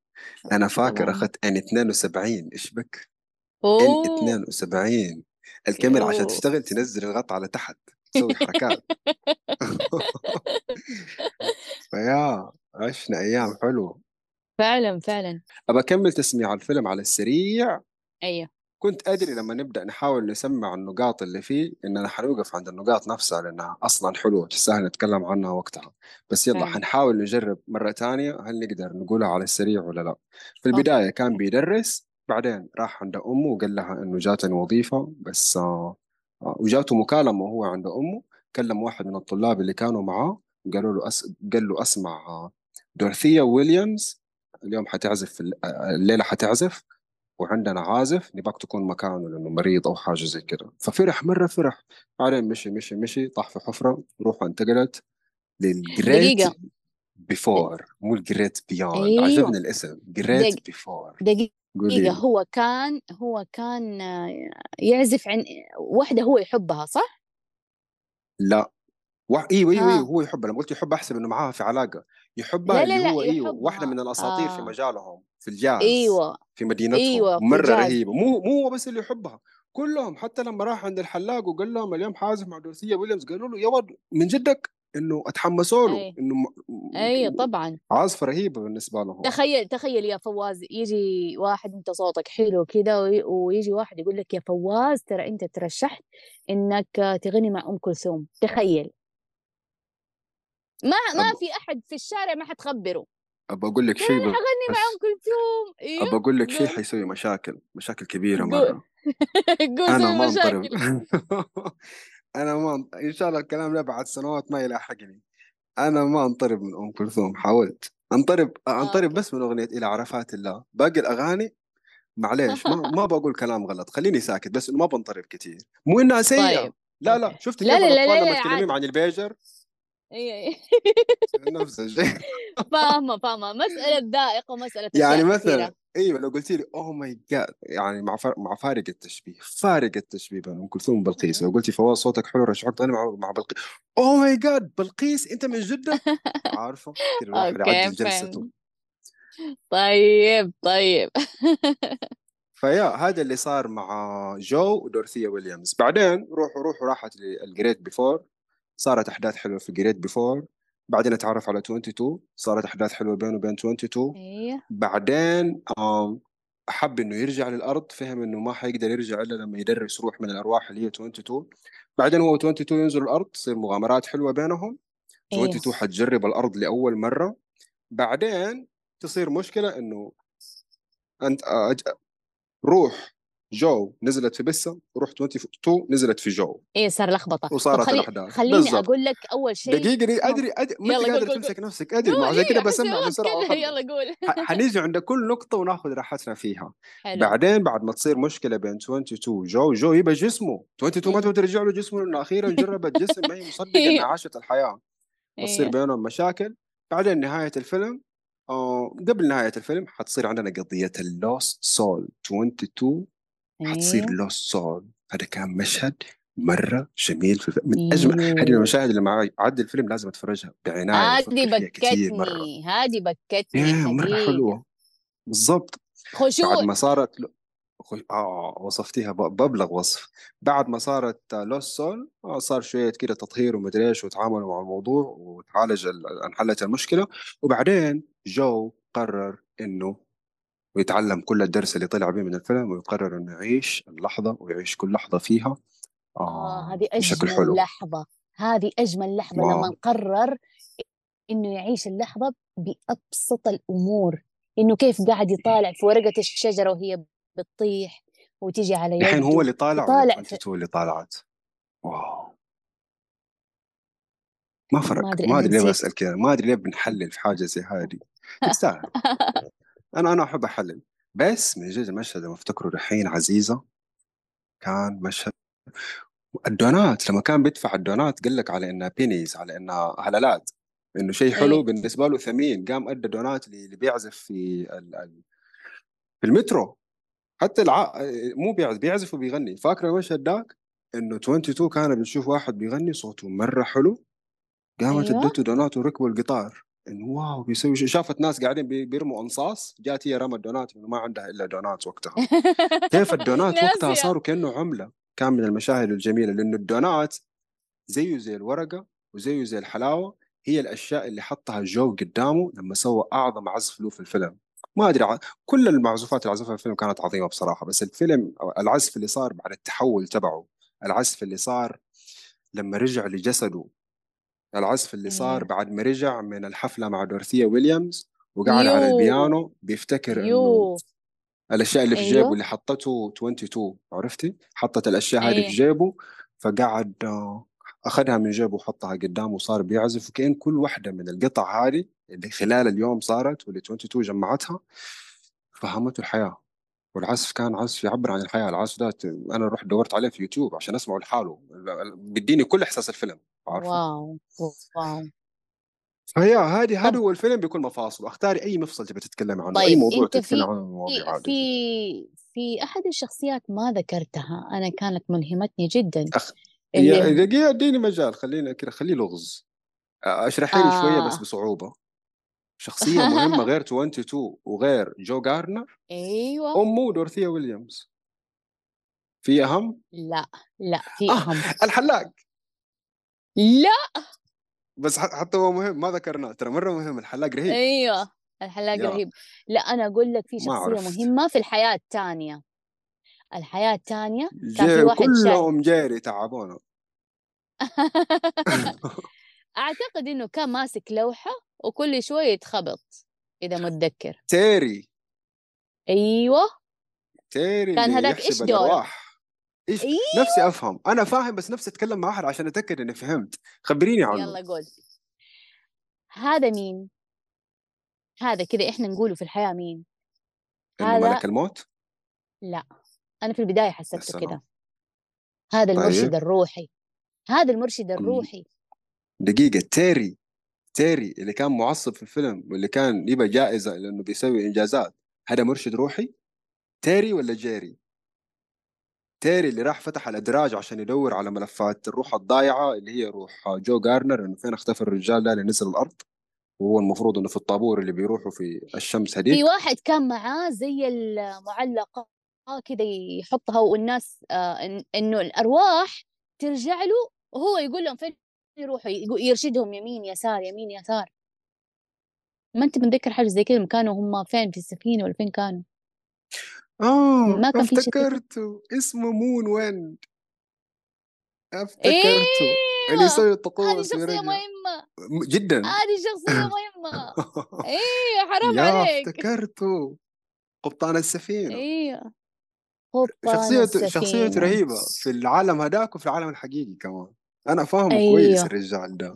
أنا فاكر طبعاً. اخذت إن 72 إيش بك؟ إن أوه. 72 الكاميرا عشان. تشتغل تنزل الغطاء على تحت تسوي حركات. فيا عشنا أيام حلوة. فعلا فعلا. أبى أكمل تسميع الفيلم على السريع. أيوه. كنت أدري لما نبدأ نحاول نسمع النقاط اللي فيه اننا حنوقف عند النقاط نفسها لأنها أصلا حلوة تستاهل نتكلم عنها وقتها. بس يلا فعلا. حنحاول نجرب مرة ثانية هل نقدر نقولها على السريع ولا لا. في البداية كان بيدرس بعدين راح عند أمه وقال لها إنه جاتني وظيفة بس آه آه، وجاته مكالمة وهو عند أمه. كلم واحد من الطلاب اللي كانوا معاه وقالوا له أس... قال له أسمع آه، دورثيا ويليامز اليوم حتعزف الليلة حتعزف. وعندنا عازف نباك تكون مكانه لأنه مريض أو حاجة زي كده ففرح مرة فرح بعدين مشي مشي مشي طاح في حفرة روحه انتقلت لل great. before مو ال great beyond أيوة. عجبني الاسم great دق- before دقيقة هو كان هو كان آه، يعزف عن واحدة هو يحبها صح؟ لا و... إيوه إيوه آه. أيوه هو يحبها لما قلت يحب أحسب إنه معاها في علاقة يحبها لا لا اللي لا هو إيوه يحبها. واحدة من الأساطير في آه. مجالهم في الجاز أيوه في مدينتهم أيوة، في مرة الجاز. رهيبة. مو مو هو بس اللي يحبها كلهم حتى لما راح عند الحلاق وقال لهم اليوم حازف مع دورثيا ويليامز قالوا له يا ولد من جدك إنه أتحمسوا له أي. إنه م- أيوه طبعا. عازفة رهيبة بالنسبة لهم تخيل تخيل يا فواز يجي واحد أنت صوتك حلو وي- ويجي واحد يقول لك يا فواز ترى أنت ترشحت إنك تغني مع أم كلثوم تخيل. ما ما في أحد في الشارع ما حتخبره. أبى أقول لك شيء بس حغني مع أم كلثوم أبى أيوه أقول لك شيء. حيسوي مشاكل مشاكل كبيرة. مرة أنا ما مشاكل أنا ما إن شاء الله الكلام ده بعد سنوات ما يلاحقني أنا ما أنطرب من أم كلثوم حاولت أنطرب أنطرب okay. بس من أغنية إلى عرفات الله باقي الأغاني معليش ما ما بقول كلام غلط خليني ساكت بس إنه ما بنطرب كتير مو إنها سيئة طيب. لا لا شفت لا كيف لا لا الأطفال لا لما لا، تكلمين عادي. عن البيجر إيه. نفس الشيء. فاهمة فاهمة. مسألة ذائقة ومسألة يعني مثلا إيوه لو قلت لي oh my god يعني مع فارق مع فارق التشبيه فارق التشبيه بين أم كلثوم وبلقيس. لو قلتي فواز صوتك حلو رشحك تغني مع مع بلقيس. oh my god بلقيس أنت من جدك عارفة؟ يعدل جلسته طيب طيب. فيا هذا اللي صار مع جو ودورثيا ويليامز. بعدين روحوا روحوا راحت لل great before. صارت أحداث حلوة في جريت بيفور بعدين اتعرف على 22 صارت أحداث حلوة بينه وبين 22 أيوه بعدين حب إنه يرجع للأرض فهم إنه ما حيقدر يرجع إلا لما يدرس روح من الأرواح اللي هي 22 بعدين هو 22 ينزل الأرض تصير مغامرات حلوة بينهم. أيوه 22 حتجرب الأرض لأول مرة. بعدين تصير مشكلة إنه أنت آه، روح جو نزلت في بسه وروح 22 نزلت في جو إيه صار لخبطة. طب وصارت خلي الاحداث خليني بالضبط. أقول لك أول شيء دقيقة هم- أدري أدري. ما انت قادر تمسك نفسك. أدري ما عشان إيه أحس بسمع بسرعة يلا قول. حنيجي عند كل نقطة ونأخذ راحتنا فيها. حلو. بعدين بعد ما تصير مشكلة بين 22 جو جو يبى جسمه. 22 ما مم. تبغى ترجع له جسمه لأنه أخيرا جربت جسم ما هي مصدقة إنها أيوه عاشت الحياة. وتصير أيوه بينهم مشاكل. بعدين نهاية الفيلم آه قبل نهاية الفيلم حتصير عندنا قضية ال lost soul. 22 حتصير أيوه. lost soul هذا كان مشهد مرة جميل في الفيلم من أجمل هذه يو المشاهد اللي لما أعيد الفيلم لازم أتفرجها بعناية هذه بكتني هذه بكتني يا مرة حلوة. بالضبط. بعد خشوع. ما صارت ل- آه وصفتيها ببلغ وصف. بعد ما صارت lost soul آه صار شوية كده تطهير ومدري إيش وتعاملوا مع الموضوع وتعالج ال- انحلت المشكلة. وبعدين جو قرر إنه ويتعلم كل الدرس اللي طلع به من الفيلم ويقرر إنه يعيش اللحظة ويعيش كل لحظة فيها. آه آه هذه بشكل أجمل حلو. لحظة. هذه أجمل لحظة لما واو. قرر إنه يعيش اللحظة بأبسط الأمور. إنه كيف قاعد يطالع في ورقة الشجرة وهي بتطيح وتيجي على الحين هو يده اللي طالع ولا يطالع في 22 اللي طالعت؟ واو. ما فرق. ما أدري ليه بسأل كذا. ما أدري ليه بنحلل في حاجة زي هذه. تستاهل. أنا أنا أحب أحلل. بس من جد المشهد لما أفتكره دحين عزيزة كان مشهد الدونات. لما كان بيدفع الدونات قال لك على إنها بينيز على إنها هلالات إنه شيء حلو إيه. بالنسبة له ثمين. قام أدى دونات اللي بيعزف في ال- ال- في المترو. حتى الع... مو بيعزف بيعزف وبيغني. فاكر المشهد ذاك؟ إنه 22 كان بنشوف واحد بيغني صوته مرة حلو. قامت أيوه. ادته دونات وركبوا القطار. انه wow بيسوي شافت ناس قاعدين بي- بيرموا أنصاص جات هي رمت دونات ما عندها إلا دونات وقتها. كيف الدونات وقتها صاروا كأنه عملة. كان من المشاهد الجميلة لأنه الدونات زيه زي الورقة وزيه زي الحلاوة. هي الأشياء اللي حطها جو قدامه لما سوى أعظم عزف له في الفيلم. ما أدري ع- كل المعزوفات اللي عزفها في الفيلم كانت عظيمة بصراحة بس الفيلم العزف اللي صار بعد التحول تبعه العزف اللي صار لما رجع لجسده العزف اللي صار أيوه بعد ما رجع من الحفلة مع دورثيا ويليامز وقعد على يو البيانو بيفتكر إنه الأشياء اللي في جيبه أيوه اللي حطته 22 عرفتي؟ حطت الأشياء هذه في أيوه جيبه فقعد آه، أخذها من جيبه وحطها قدامه وصار بيعزف وكأن كل واحدة من القطع هذه اللي خلال اليوم صارت واللي 22 جمعتها فهمته الحياة. والعزف كان عزف يعبر عن الحياة. العزف ده أنا رحت دورت عليه في يوتيوب عشان أسمعه لحاله. بيديني كل إحساس الفيلم عارفه؟ واو واو. فهي هذه هذا هو الفيلم بكل مفاصله أختاري أي مفصل تبي تتكلم عنه أي طيب موضوع أنت تتكلم في عنه هذه في في أحد الشخصيات ما ذكرتها أنا كانت ملهمتني جدا. أخ... اللي دقيقة اديني مجال خلينا كده خليه لغز. اشرحي لي شوية بس آه. بصعوبة. شخصية مهمة غير 22 وغير جو جارنر؟ أيوه. أمه دورثيا ويليامز؟ في أهم؟ لا لا في آه أهم. الحلاق. لا. بس حتى هو مهم ما ذكرناه. ترى مرة مهم الحلاق رهيب. أيوه الحلاق يا. رهيب. لا أنا أقول لك في شخصية مهمة في الحياة الثانية. الحياة الثانية كان في واحد كلهم جيري تعبونا. أعتقد إنه كان ماسك لوحة وكل شوية يتخبط إذا متذكر. تيري. أيوه. تيري كان هذاك يحسب دوره؟ إيش؟ إيه نفسي أفهم. أنا فاهم بس نفسي أتكلم مع أحد عشان أتأكد إني فهمت. خبريني عنه. يلا قول. هذا مين؟ هذا كذا إحنا نقوله في الحياة مين؟ إنه هذا ملك الموت؟ لا. أنا في حسبته سلام كذا. هذا المرشد طيب. الروحي. هذا المرشد ال- الروحي. دقيقة. تيري تيري اللي كان معصب في الفيلم واللي كان يبى جائزة لأنه بيسوي إنجازات. هذا مرشد روحي؟ تيري ولا جيري؟ تيري اللي راح فتح الأدراج عشان يدور على ملفات الروح الضايعة اللي هي روح جو جاردنر إنه فين اختفى الرجال ده اللي نزل الأرض؟ وهو المفروض إنه في الطابور اللي بيروحوا في الشمس في هديك واحد كان معاه زي المعلقة كذا يحطها والناس آه إنه الأرواح ترجع له وهو يقول لهم فين يروحوا يرشدهم يمين يسار يمين يسار. ما أنت متذكر حاجة زي كذا كانوا هم فين؟ في السفينة ولا فين كانوا؟ آه ما كان في أفتكرته. اسمه مون ويند. إيه أفتكرته. اللي يسوي هذه الطقوس شخصية ويرجع مهمة. جدا. هذه شخصية مهمة. إيه حرام عليك. أفتكرته. قبطان السفينة. إيه. قبطان شخصية شخصية السفينة. رهيبة في العالم هذاك وفي العالم الحقيقي كمان. أنا فاهمه كويس أيوه. الرجال ده.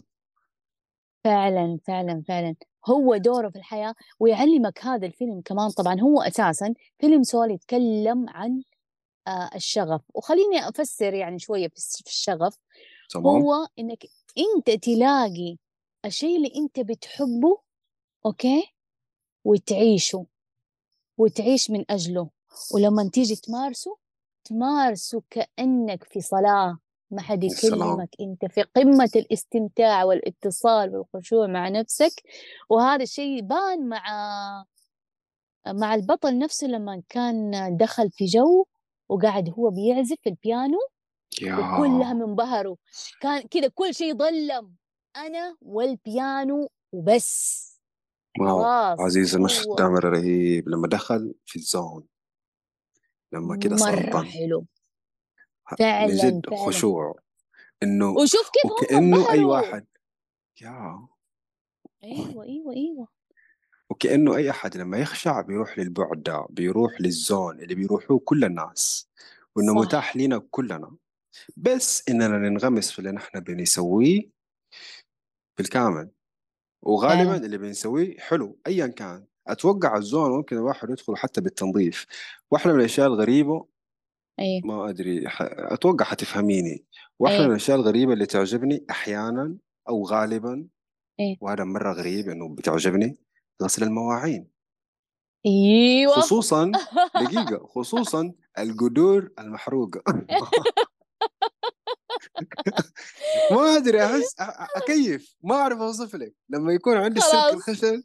فعلا فعلا فعلا. هو دوره في الحياة ويعلمك هذا الفيلم كمان. طبعا هو أساسا فيلم سول يتكلم عن آه الشغف. وخليني أفسر يعني شوية في الشغف. تمام. هو إنك أنت تلاقي الشيء اللي أنت بتحبه أوكي؟ وتعيشه. وتعيش من أجله. ولما تيجي تمارسه تمارسه كأنك في صلاة. ما حد. يكلمك أنت في قمة الاستمتاع والاتصال والخشوع مع نفسك وهذا الشيء بان مع مع البطل نفسه لما كان دخل في جو وقاعد هو بيعزف البيانو وكلهم يا انبهروا كان كذا كل شيء ظلم أنا والبيانو وبس. واو عزيز المشهد مرة رهيب. لما دخل في الزون لما كده صار مرة ضن حلو من فعلا جد فعلا. خشوع. إنه وشوف كيف هم وكأنه أي واحد. يا. أيوه أيوه أيوه. وكأنه أي أحد لما يخشع بيروح للبعد ده بيروح للزون اللي بيروحوه كل الناس وإنه صح. متاح لنا كلنا. بس إننا ننغمس في اللي نحن بنسويه بالكامل. وغالبا فعلا. اللي بنسويه حلو ايا كان. أتوقع الزون ممكن الواحد يدخل حتى بالتنظيف. واحدة من الأشياء الغريبة إيه. ما أدري ح... أتوقع حتفهميني. واحدة من إيه الأشياء الغريبة اللي تعجبني أحيانا أو غالبا إيه. وهذا مرة غريب إنه بتعجبني غسل المواعين. أيوه. خصوصا دقيقة خصوصا القدور المحروقه ما أدري أحس أ- أ- أكيف. ما أعرف أوصف لك. لما يكون عندي السلك خلاص. الخشن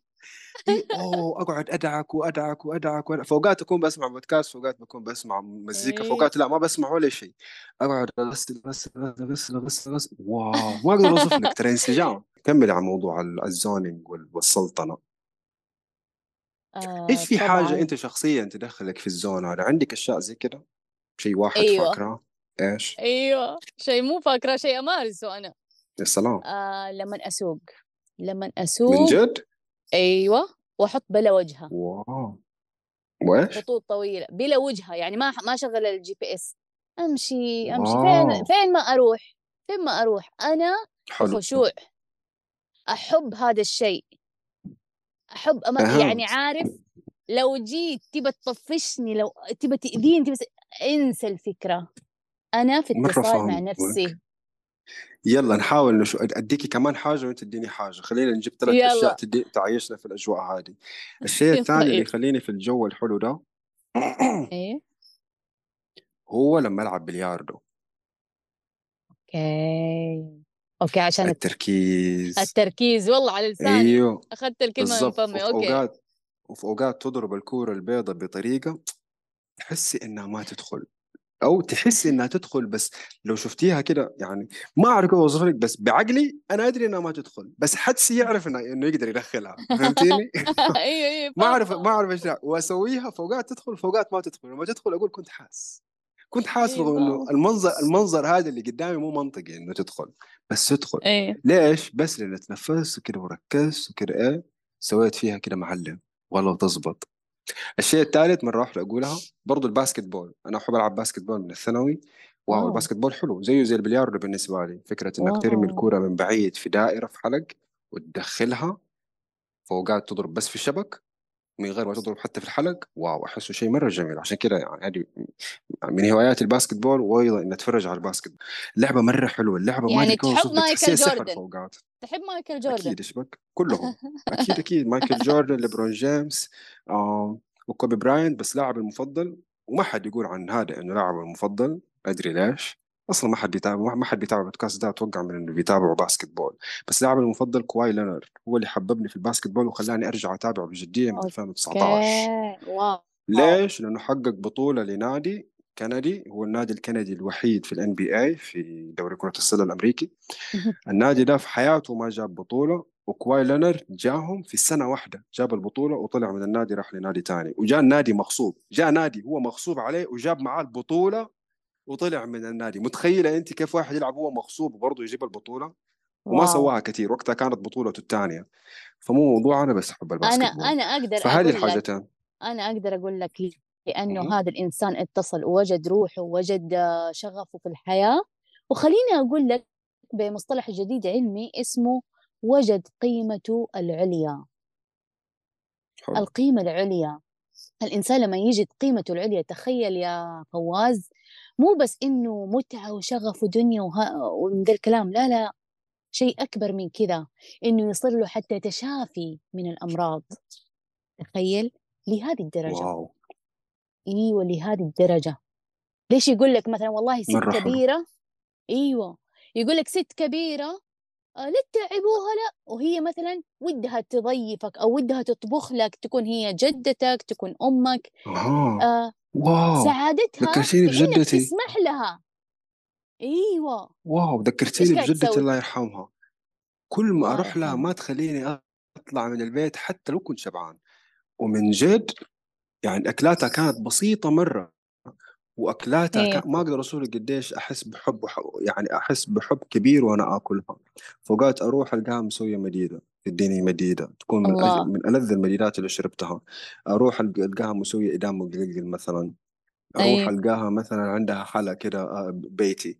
إيه أوه أقعد أدعك وأدعك وأدعك وأدعك. فوقات أكون بسمع بودكاست فوقات بكون بسمع مزيكا فوقات لا ما بسمع ولا شيء. أقعد اغسل اغسل اغسل اغسل اغسل اغسل wow ما أقدر أوصف لك. ترى انسجام. كمل عن موضوع ال- ال zoning وال- والسلطنة. آه إيش في حاجة طبعا. أنت شخصيا تدخلك في ال zone هذا؟ عندك أشياء زي كده؟ شيء واحد أيوه. فاكره؟ إيش؟ أيوه. شيء مو فاكره شيء أمارسه أنا. يا سلام. آه لما أسوق. لما من أسوق جد؟ أيوه وأحط بلا وجهة. wow. وإيش؟ خطوط طويلة بلا وجهة يعني ما ما شغل ال GPS أمشي أمشي. فين wow. فين ما أروح فين ما أروح أنا حلو. بخشوع أحب هذا الشيء. أحب أما يعني عارف لو جيت تبى تطفشني لو تبى تأذيني تبى انسى الفكرة. أنا في اتصال مع نفسي. يلا نحاول نشو أديكي كمان حاجة وأنت تديني حاجة. خلينا نجيب ثلاث أشياء تدي... تعيشنا في الأجواء هذه. الشيء الثاني اللي طيب؟ يخليني في الجو الحلو ده إيه. هو لما ألعب بلياردو. okay. okay عشان الت- التركيز. التركيز. والله على لساني. أيوه. أخذت الكلمة من فمي. okay. اوقات وفي أوقات تضرب الكورة البيضاء بطريقة تحسي إنها ما تدخل. أو تحسي إنها تدخل بس لو شفتيها كده يعني ما أعرف كيف اوصف لك بس بعقلي أنا أدري إنها ما تدخل بس حدسي يعرف إنه إنه يقدر يدخلها فهمتيني؟ أيوه أيوه ما أعرف ما أعرف إيش وأسويها فوقات تدخل فوقات ما تدخل لما تدخل أقول كنت حاس كنت حاس أيوه رغم إنه المنظر المنظر هذا اللي قدامي مو منطقي إنه تدخل بس تدخل. ليش؟ بس لأني تنفست وكده وركزت وكده إيه سويت فيها كده معلم والله تزبط. الشيء الثالث مرة واحدة أقولها برضو ال basketball أنا أحب ألعب basketball من الثانوي wow ال basketball حلو زيه زي البلياردو بالنسبة لي. فكرة إنك ترمي الكورة من بعيد في دائرة في حلق وتدخلها فوقات تضرب بس في الشبك من غير ما تضرب حتى في الحلق. wow أحسه شيء مرة جميل. عشان كذا يعني هذه من هوايات ال basketball وأيضا إني أتفرج على ال basket. اللعبة مرة حلوة. اللعبة يعني تحب مايكل جوردن؟ فوقات. تحب مايكل جوردن؟ أكيد إيش بك كلهم. أكيد أكيد. مايكل جوردن ليبرون جيمس آه وكوبي براينت. بس لاعب المفضل وما حد يقول عن هذا إنه لاعب المفضل. أدري ليش. أصلا ما حد بيتابع ما حد بيتابع البودكاست ده أتوقع من انه بيتابعوا basketball بس لاعبي المفضل كواي لينارد هو اللي حببني في ال basketball وخلاني أرجع أتابعه بجدية من 2019 okay wow. ليش؟ لأنه حقق بطولة لنادي كندي هو النادي الكندي الوحيد في ال NBA في دوري كرة السلة الأمريكي. النادي ده في حياته ما جاب بطولة وكواي لينارد جاهم في سنة واحدة جاب البطولة وطلع من النادي راح لنادي تاني. وجاء النادي مغصوب جاء نادي هو مغصوب عليه وجاب معاه البطولة وطلع من النادي. متخيلة أنت كيف واحد يلعب هو مغصوب وبرضه يجيب البطولة؟ وما wow. سواها كثير وقتها كانت بطولته الثانية. فمو موضوع أنا بس أنا ال basketball. أنا أقدر فهذه الحاجتين. أنا أقدر أقول لك لأنه. هذا الإنسان اتصل ووجد روحه ووجد شغفه في الحياة. وخليني أقول لك بمصطلح جديد علمي اسمه وجد قيمته العليا. حلو. القيمة العليا. الإنسان لما يجد قيمته العليا تخيل يا فواز مو بس إنه متعة وشغف ودنيا. ومن ذا الكلام لا لا شيء أكبر من كذا إنه يصير له حتى تشافي من الأمراض. تخيل؟ لهذه الدرجة. واو. إيوه لهذه الدرجة. ليش يقول لك مثلا والله ست كبيرة؟ إيوه. يقول لك ست كبيرة آه، لا تتعبوها لا. وهي مثلا ودها تضيفك أو ودها تطبخ لك تكون هي جدتك تكون أمك. آه. آه واو سعادتها ذكرتيني بجدتي. تسمح لها. أيوه. واو ذكرتيني بجدتي الله يرحمها. كل ما أروح لها ما تخليني أطلع من البيت حتى لو كنت شبعان. ومن جد يعني أكلاتها كانت بسيطة مرة. وأكلاتها كان ما أقدر اوصف لك قديش أحس بحب وح... يعني أحس بحب كبير وأنا آكلها. فوقات أروح ألقاها مسوية مديدة تديني مديدة تكون من. الله. من ألذ المديدات اللي شربتها. أروح ألقاها مسوية إدام مقلقل مثلا. أروح أيوه ألقاها مثلا عندها حلا كده آه، بيتي.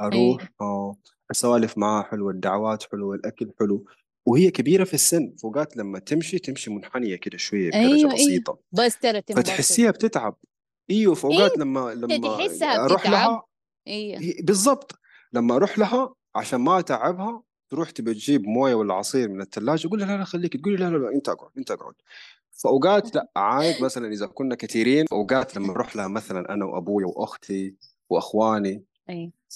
أيوه أروح آه السوالف معاها حلوة الدعوات حلوة الأكل حلو. وهي كبيرة في السن فوقات لما تمشي تمشي منحنية كده شوية بدرجه أيوه أيوه. بسيطة. بس ترى فتحسيها بتتعب. إيوه فوقات لما أنت لما تحسها أروح بتتعب. لها هي- بالضبط لما أروح لها عشان ما أتعبها تروح تبي تجيب موية ولا عصير من الثلاجه أقول لها لا لا خليك تقول لي لا لا لا أنت أقعد أنت أقعد. فاوقات لا عاد مثلا إذا كنا كثيرين أوقات لما أروح لها مثلا أنا وابوي وأختي وأخواني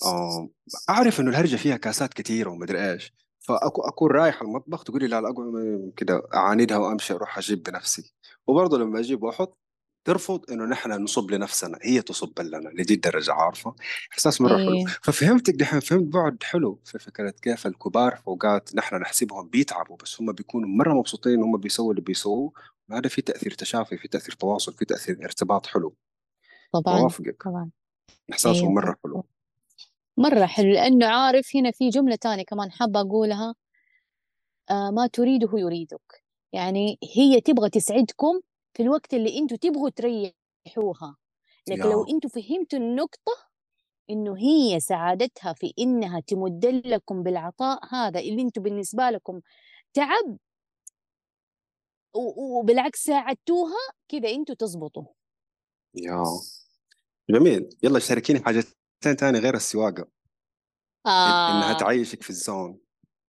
آه أعرف إنه الهرجة فيها كاسات كثيرة ومدري إيش. فاكون رايح المطبخ تقول لي لا لا أقعد كده أعاندها وأمشي أروح أجيب بنفسي. وبرضه لما أجيب وأحط ترفض إنه نحن نصب لنفسنا هي تصب لنا لدي الدرجة عارفة؟ إحساس مرة حلو. أيوه ففهمتك دحين فهمت بعد حلو في فكرة كيف الكبار فوقات نحن نحسبهم بيتعبوا بس هم بيكونوا مرة مبسوطين هم بيسووا اللي بيسووه هذا في تأثير تشافي في تأثير تواصل في تأثير ارتباط حلو. طبعا اوافقك طبعا. إحساسهم أيوه مرة حلو. مرة حلو لأنه عارف هنا في جملة تانية كمان حابة أقولها آه ما تريده يريدك. يعني هي تبغى تسعدكم في الوقت اللي أنتوا تبغوا تريحوها. لكن لو أنتوا فهمتوا النقطة إنه هي سعادتها في إنها تمد لكم بالعطاء هذا اللي أنتوا بالنسبة لكم تعب وبالعكس ساعدتوها كذا أنتوا تزبطوا. يا. جميل. يلا شاركيني حاجتين تاني غير إنها آه. تعيشك في الزون.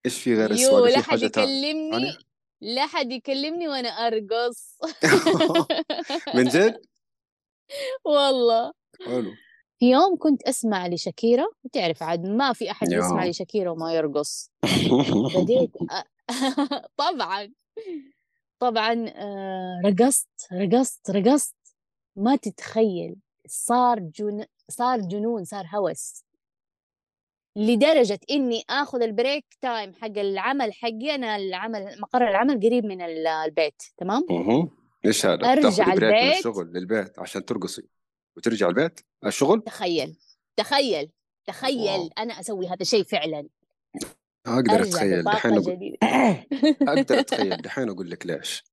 إيش في غير يو السواقة لا حد يكلمني. لا حد يكلمني وأنا أرقص. من جد؟ والله. حلو. في يوم كنت أسمع لشاكيرا وتعرف عاد ما في أحد يسمع لشاكيرا وما يرقص. بديت أ... طبعا. طبعا آه، رقصت رقصت رقصت. ما تتخيل صار جن... صار جنون صار هوس. لدرجة إني آخذ ال break time حق العمل حقي أنا العمل مقر العمل قريب من ال- البيت تمام؟ مهم. إيش هذا؟ أرجع بريك من البيت. الشغل للبيت عشان ترقصي وترجع البيت الشغل تخيل تخيل تخيل wow. أنا أسوي هذا الشيء فعلا. أقدر أتخيل دحين أقول أقدر أتخيل دحين أقول لك ليش.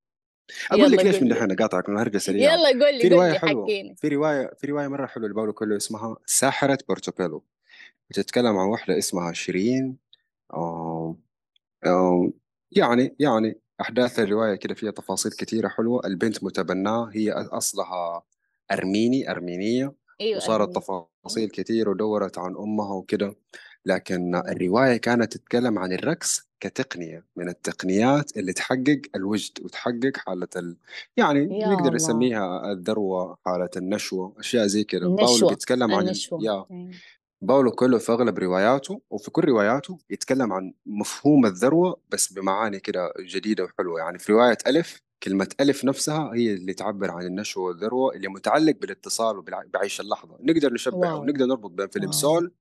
أقول يلا لك ليش من دحين أقاطعك من هرجة سريعة يلا قول في لي قول رواية لي حلوة. حكيني. في رواية في رواية مرة حلوة لباولو كويلو اسمها ساحرة بورتوبيلو. بتتكلم عن واحدة اسمها شيرين يعني يعني أحداث الرواية كده فيها تفاصيل كثيرة حلوة. البنت متبناة هي أصلها أرميني أرمينية أيوه وصارت ارميني تفاصيل كثير ودورت عن أمها وكده. لكن الرواية كانت تتكلم عن الرقص كتقنية من التقنيات اللي تحقق الوجد وتحقق حالة ال... يعني يا نقدر الله. نسميها الذروة حالة النشوة أشياء زي كده. باولو النشوة بيتكلم عن ال... النشوة. yeah أيوة. باولو كويلو في أغلب رواياته وفي كل رواياته يتكلم عن مفهوم الذروة بس بمعاني كده جديدة وحلوة. يعني في رواية ألف كلمة ألف نفسها هي اللي تعبر عن النشوة والذروة اللي متعلق بالاتصال وبعيش اللحظة. نقدر نشبه واو. نقدر نربط بين فيلم wow. سول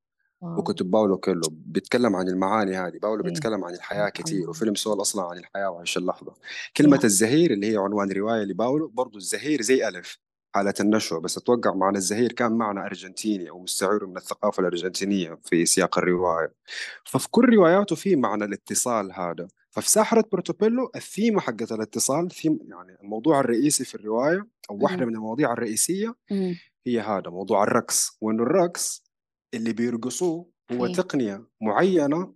wow. وكتب باولو كويلو بيتكلم عن المعاني هذه. باولو إيه بيتكلم عن الحياة كثير وفيلم سول أصلا عن الحياة وعيش اللحظة. كلمة الزهير اللي هي عنوان رواية لباولو برضو الزهير زي ألف. حالة النشوة بس أتوقع معنى الزهير كان معنى أرجنتيني أو مستعير من الثقافة الأرجنتينية في سياق الرواية. ففي كل رواياته في معنى الاتصال هذا. ففي ساحرة بورتوبيلو الثيمة حقت الاتصال ثيم يعني الموضوع الرئيسي في الرواية أو واحدة من المواضيع الرئيسية هي هذا موضوع الرقص وإنه الرقص اللي بيرقصوه هو تقنية معينة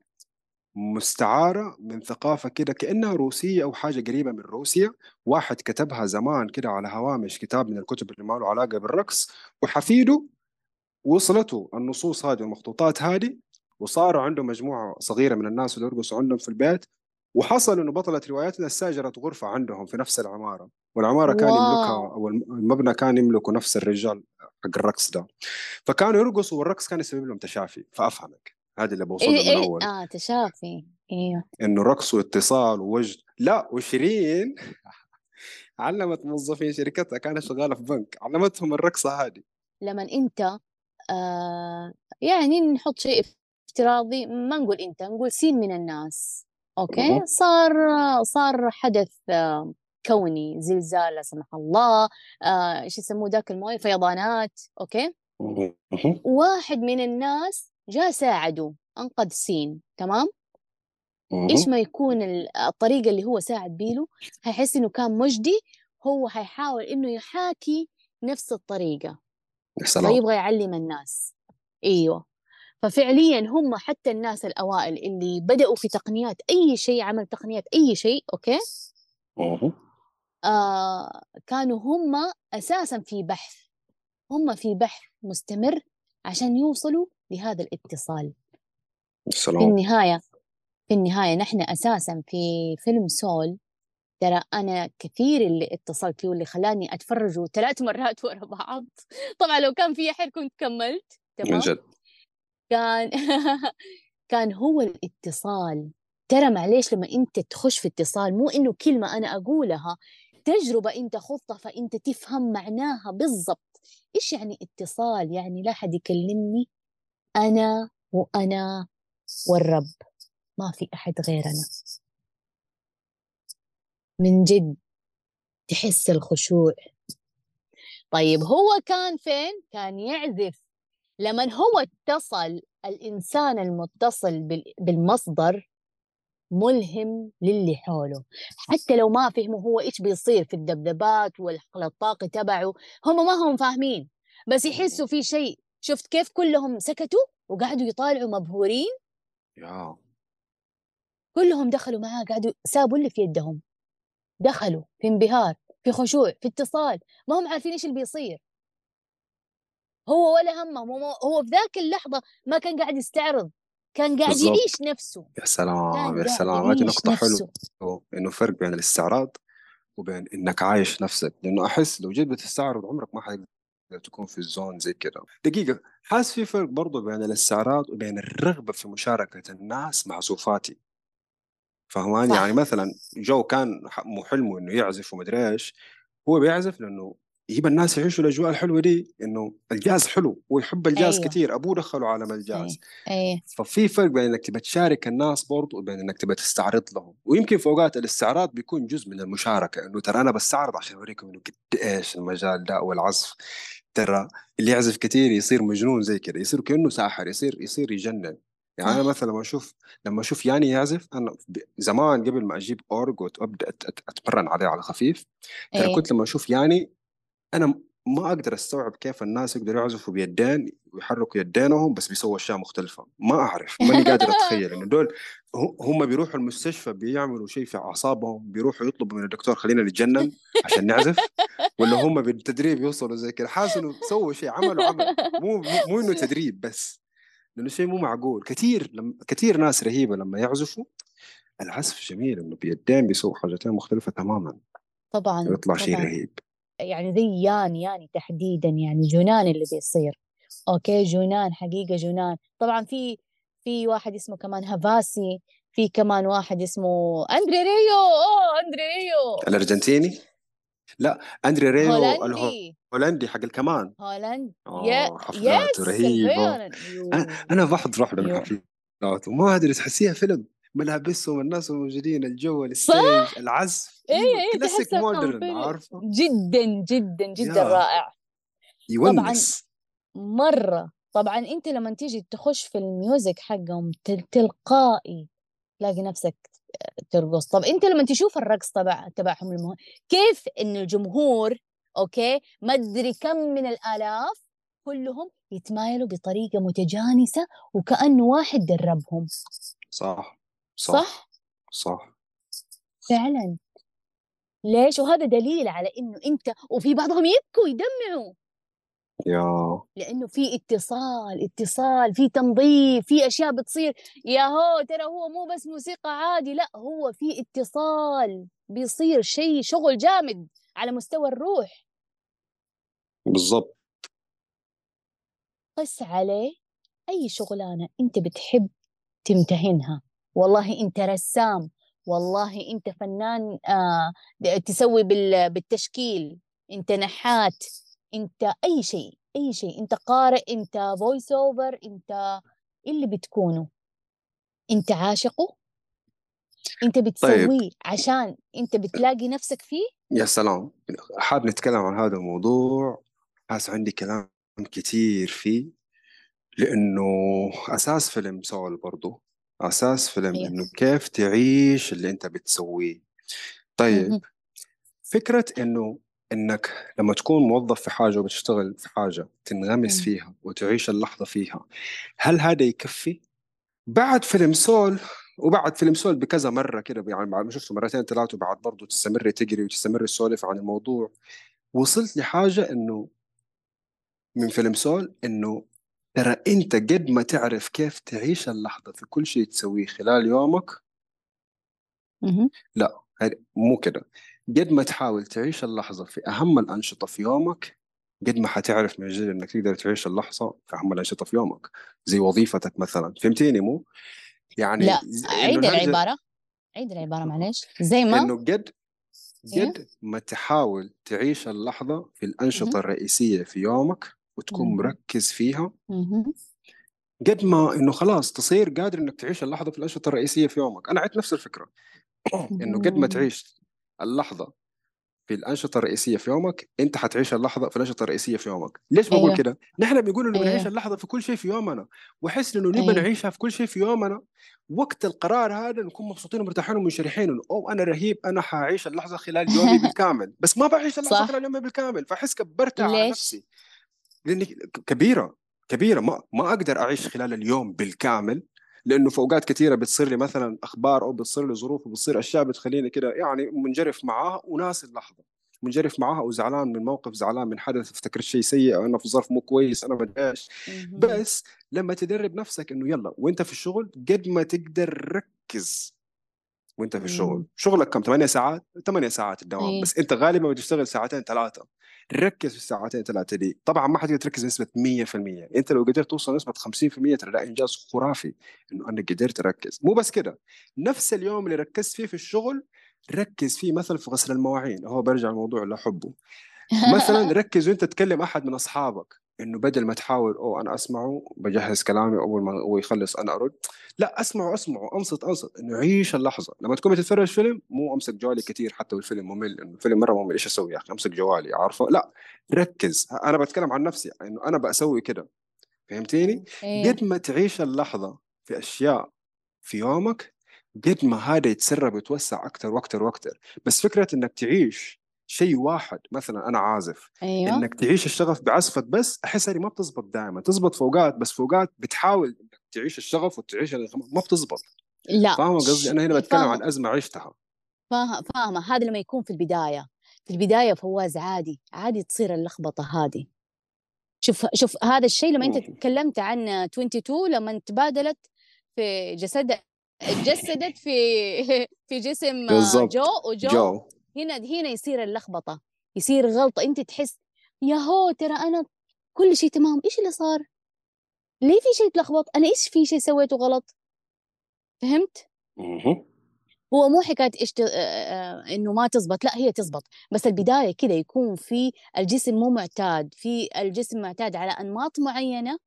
مستعارة من ثقافة كده كأنها روسية أو حاجة قريبة من روسيا. واحد كتبها زمان كده على هوامش كتاب من الكتب اللي ما له علاقة بالرقص وحفيده وصلته النصوص هذه والمخطوطات هذه وصار عنده مجموعة صغيرة من الناس اللي يرقصوا عندهم في البيت. وحصل إنه بطلة رواياتنا استأجرت غرفة عندهم في نفس العمارة. والعمارة كان يملكها أو المبنى كان يملكه نفس الرجال حق الرقص ده. فكانوا يرقصوا والرقص كان يسبب لهم تشافي. فأفهمك. هذه اللي بوصلها إيه من إيه. اول آه تشافي. إيوه. إنه رقص واتصال ووجد. لا وشيرين علمت موظفين شركتها كانت شغالة في بنك. علمتهم الرقصة هذه. لما أنت آه يعني نحط شيء افتراضي. ما نقول أنت نقول سين من الناس. أوكي. صار صار حدث آه كوني. زلزال لا سمح الله. آه، إيش يسموه ذاك الموية؟ فيضانات. أوكي. واحد من الناس جاء ساعده أنقذ سين تمام؟ مهم. ما يكون ال- الطريقة اللي هو ساعد بيله هيحس إنه كان مجدي هو هيحاول إنه يحاكي نفس الطريقة. يا سلام. فيبغى يعلم الناس. إيوه. ففعليا هم حتى الناس الأوائل اللي بدأوا في تقنيات أي شيء عمل تقنيات أي شيء مهم. آه كانوا هم أساسا في بحث. هم في بحث مستمر عشان يوصلوا لهذا الاتصال. يا في سلام. النهاية في النهاية نحن أساسا في فيلم سول. ترى أنا كثير اللي اتصلت فيه واللي خلاني أتفرجه ثلاث مرات ورا بعض. طبعا لو كان في أحد كنت كملت من تمام جد. كان كان هو الاتصال. ترى معليش لما أنت تخش في اتصال مو إنه كلمة أنا أقولها تجربة أنت خضتها فأنت تفهم معناها بالضبط. إيش يعني اتصال؟ يعني لا حد يكلمني؟ أنا وأنا والرب. ما في أحد غيرنا. من جد تحس الخشوع. طيب هو كان فين؟ كان يعزف. لما هو اتصل الإنسان المتصل بال- بالمصدر ملهم للي حوله. حتى لو ما فهموا هو إيش بيصير في والحقل الطاقي تبعه هم ما هم فاهمين. بس يحسوا في شيء شفت كيف كلهم سكتوا وقعدوا يطالعوا مبهورين؟ يا كلهم دخلوا معاه قعدوا سابوا اللي في يدهم. دخلوا في انبهار في خشوع في اتصال. ما هم عارفين إيش اللي بيصير. هو ولا همه هو, في ذاك اللحظة ما كان قاعد يستعرض كان قاعد بالضبط. يعيش نفسه. يا سلام يا سلام. هذه نقطة حلوة. إنه فرق بين الاستعراض وبين إنك عايش نفسك. لأنه أحس لو جيت بتستعرض عمرك ما حتقدر تكون في الزون زي كده. دقيقة حاس في فرق برضو بين الاستعراض وبين الرغبة في مشاركة الناس مع صفاتي فهمان؟ صح. يعني مثلا جو كان حلمه إنه يعزف ومدري إيش هو بيعزف لأنه يجيب الناس يعيشوا الأجواء الحلوة دي إنه الجاز حلو ويحب الجاز أيوة. كثير أبوه دخله عالم الجاز. إيه ففي فرق بين إنك تبى تشارك الناس برضو وبين إنك تبى تستعرض لهم. ويمكن في أوقات الاستعراض بيكون جزء من المشاركة إنه ترى أنا بستعرض عشان أوريكم إنه قد إيش المجال ده والعزف. ترى اللي يعزف كثير يصير مجنون زي كذا يصير كأنه ساحر يصير يصير يجنن يعني أنا. مثلا لما أشوف لما أشوف ياني يعزف أنا زمان قبل ما أجيب أورج وأبدأ أتمرن عليه على خفيف ترى إيه كنت لما أشوف ياني أنا ما أقدر أستوعب كيف الناس يقدروا يعزفوا بيدين ويحركوا يدينهم بس بيسووا أشياء مختلفة. ما أعرف ماني قادر أتخيل. إنه دول هم بيروحوا المستشفى بيعملوا شيء في أعصابهم بيروحوا يطلبوا من الدكتور خلينا نتجنن عشان نعزف؟ ولا هم بالتدريب يوصلوا زي كذا حاسس إنه سووا شيء عملوا عمل. مو مو, مو إنه تدريب بس. لأنه شيء مو معقول. كثير لما كثير ناس رهيبة لما يعزفوا العزف جميل إنه بيدين بيسووا حاجتين مختلفة تماما. طبعا ويطلع شيء رهيب. يعني زي ياني ياني تحديدا يعني جنان اللي بيصير. okay؟ جنان حقيقة جنان طبعا في في واحد اسمه كمان هافاسي في كمان واحد اسمه أندري ريو. أوه أندري ريو. الأرجنتيني؟ لا أندري ريو هولندي. الهولندي حق الكمان. هولند yeah حفلاته yes you. أنا بحضر واحدة من أيوه. حفلاته ما أدري تحسيها فيلم. ملابسهم الناس الموجودين الجو ال stage العزف إيه أيوة، إيه كلاسيك تحسها modern. عارفة؟ جدا جدا جدا yeah. رائع. يونس. مرة. طبعا أنت لما تيجي تخش في ال music حقهم تل- تلقائي تلاقي نفسك ترقص. طب أنت لما تشوف الرقص تبع تبعهم المه... كيف إن الجمهور أوكي ما أدري كم من الآلاف كلهم يتمايلوا بطريقة متجانسة وكأنه واحد دربهم. صح. صح صح؟ صح. فعلا. ليش؟ وهذا دليل على إنه أنت وفي بعضهم يبكوا يدمعوا. يا. لأنه في اتصال اتصال في تنظيف في أشياء بتصير. يا هو ترى هو مو بس موسيقى عادي لا هو في اتصال. بيصير شيء شغل جامد على مستوى الروح. بالضبط. قس عليه أي شغلانة أنت بتحب تمتهنها. والله أنت رسام والله أنت فنان آه تسوي بالتشكيل أنت نحات أنت أي شيء أي شيء أنت قارئ أنت فويس أوفر أنت اللي بتكونه. أنت عاشقه؟ أنت طيب. بتسويه طيب. عشان أنت بتلاقي نفسك فيه؟ يا سلام. حاب نتكلم عن هذا الموضوع. حاس عندي كلام كتير فيه لأنه أساس فيلم سول برضو. أساس فيلم أيوه. إنه كيف تعيش اللي أنت بتسويه طيب فكرة إنه إنك لما تكون موظف في حاجة وبتشتغل في حاجة تنغمس فيها وتعيش اللحظة فيها هل هذا يكفي؟ بعد فيلم سول وبعد فيلم سول بكذا مرة كده يعني شفته مرتين ثلاثة وبعد برضه تستمري تجري وتستمري تسولف عن الموضوع وصلت لحاجة إنه من فيلم سول إنه ترى أنت قد ما تعرف كيف تعيش اللحظة في كل شيء تسويه خلال يومك؟ لا مو كده. قد ما تحاول تعيش اللحظة في أهم الأنشطة في يومك قد ما حتعرف من جد إنك تقدر تعيش اللحظة في أهم الأنشطة في يومك. زي وظيفتك مثلا. فهمتيني مو؟ يعني لا عيد العبارة. عيد العبارة معلش زي ما إنه قد إيه؟ قد ما تحاول تعيش اللحظة في الأنشطة الرئيسية في يومك وتكون مركز فيها. قد ما إنه خلاص تصير قادر إنك تعيش اللحظة في الانشطه الرئيسية في يومك. أنا عدت نفس الفكرة. إنه قد ما تعيش اللحظة في الأنشطة الرئيسية في يومك أنت حتعيش اللحظة في الأنشطة الرئيسية في يومك. ليش بقول أيوه. كده؟ نحن بنقول إنه أيوه. نعيش اللحظة في كل شيء في يومنا. وأحس إنه نبغى أيوه. نعيشها في كل شيء في يومنا. وقت القرار هذا نكون مبسوطين ومرتاحين ومنشرحين. أو أنا رهيب أنا حاعيش اللحظة خلال يومي بالكامل. بس ما بعيش اللحظة صح. خلال يومي بالكامل. فأحس كبرتها على نفسي. لأني كبيرة كبيرة. ما ما أقدر أعيش خلال اليوم بالكامل لأنه في اوقات كثيرة بتصير لي مثلا أخبار أو بتصير لي ظروف وبتصير أشياء بتخليني كده يعني منجرف معاها وناسي اللحظة. منجرف معاها وزعلان من موقف زعلان من حدث أفتكر شيء سيء أو أنا في ظرف مو كويس أنا ما إيش. بس لما تدرب نفسك إنه يلا وأنت في الشغل قد ما تقدر ركز وأنت في الشغل. شغلك كم؟ 8 ساعات؟ 8 ساعات الدوام. إيه. بس أنت غالبا بتشتغل ساعتين ثلاثة. ركز في الساعتين ثلاثة دي طبعا ما حتقدر تركز بنسبه 100% انت لو قدرت توصل نسبة 50% ترى ده إنجاز خرافي إنه انك قدرت تركز مو بس كده نفس اليوم اللي ركزت فيه في الشغل ركز فيه مثلا في غسل المواعين. هو برجع الموضوع اللي أحبه. مثلا ركز وأنت تكلم أحد من أصحابك. إنه بدل ما تحاول أو أنا أسمعه بجهز كلامي أول ما هو يخلص أنا أرد. لا أسمعه أسمعه أنصت أنصت. إنه عيش اللحظة. لما تكون بتتفرج فيلم مو أمسك جوالي كثير حتى والفيلم ممل إنه الفيلم مرة ممل. إيش أسوي يا أخي؟ أمسك جوالي عارفه؟ لا ركز. أنا بتكلم عن نفسي إنه أنا بسوي كده. فهمتيني؟ إيه. قد ما تعيش اللحظة في أشياء في يومك قد ما هذا يتسرب ويتوسع أكثر وأكثر وأكثر بس فكرة إنك تعيش شيء واحد مثلا أنا عازف. أيوه. إنك تعيش الشغف بعزفك بس أحس هذه ما بتزبط دائما تزبط فوقات بس فوقات بتحاول إنك تعيش الشغف وتعيش ما بتزبط. لا. فاهمة قصدي؟ أنا هنا بتكلم فاهم. عن أزمة عشتها. فاهمة. هذا لما يكون في البداية. في البداية فواز عادي. عادي تصير اللخبطة هذه. شوف شوف هذا الشيء لما أنت تكلمت عن 22 لما تبادلت في جسد تجسدت في في جسم بالزبط. جو وجو جو. هنا هنا يصير اللخبطة يصير غلطة. أنت تحس يا هو ترى أنا كل شيء تمام إيش اللي صار؟ ليه في شيء تلخبط؟ أنا إيش في شيء سويته غلط؟ فهمت؟ هو مو حكاية إيش إنه ما تزبط لا هي تزبط. بس البداية كذا يكون في الجسم مو معتاد في الجسم معتاد على أنماط معينة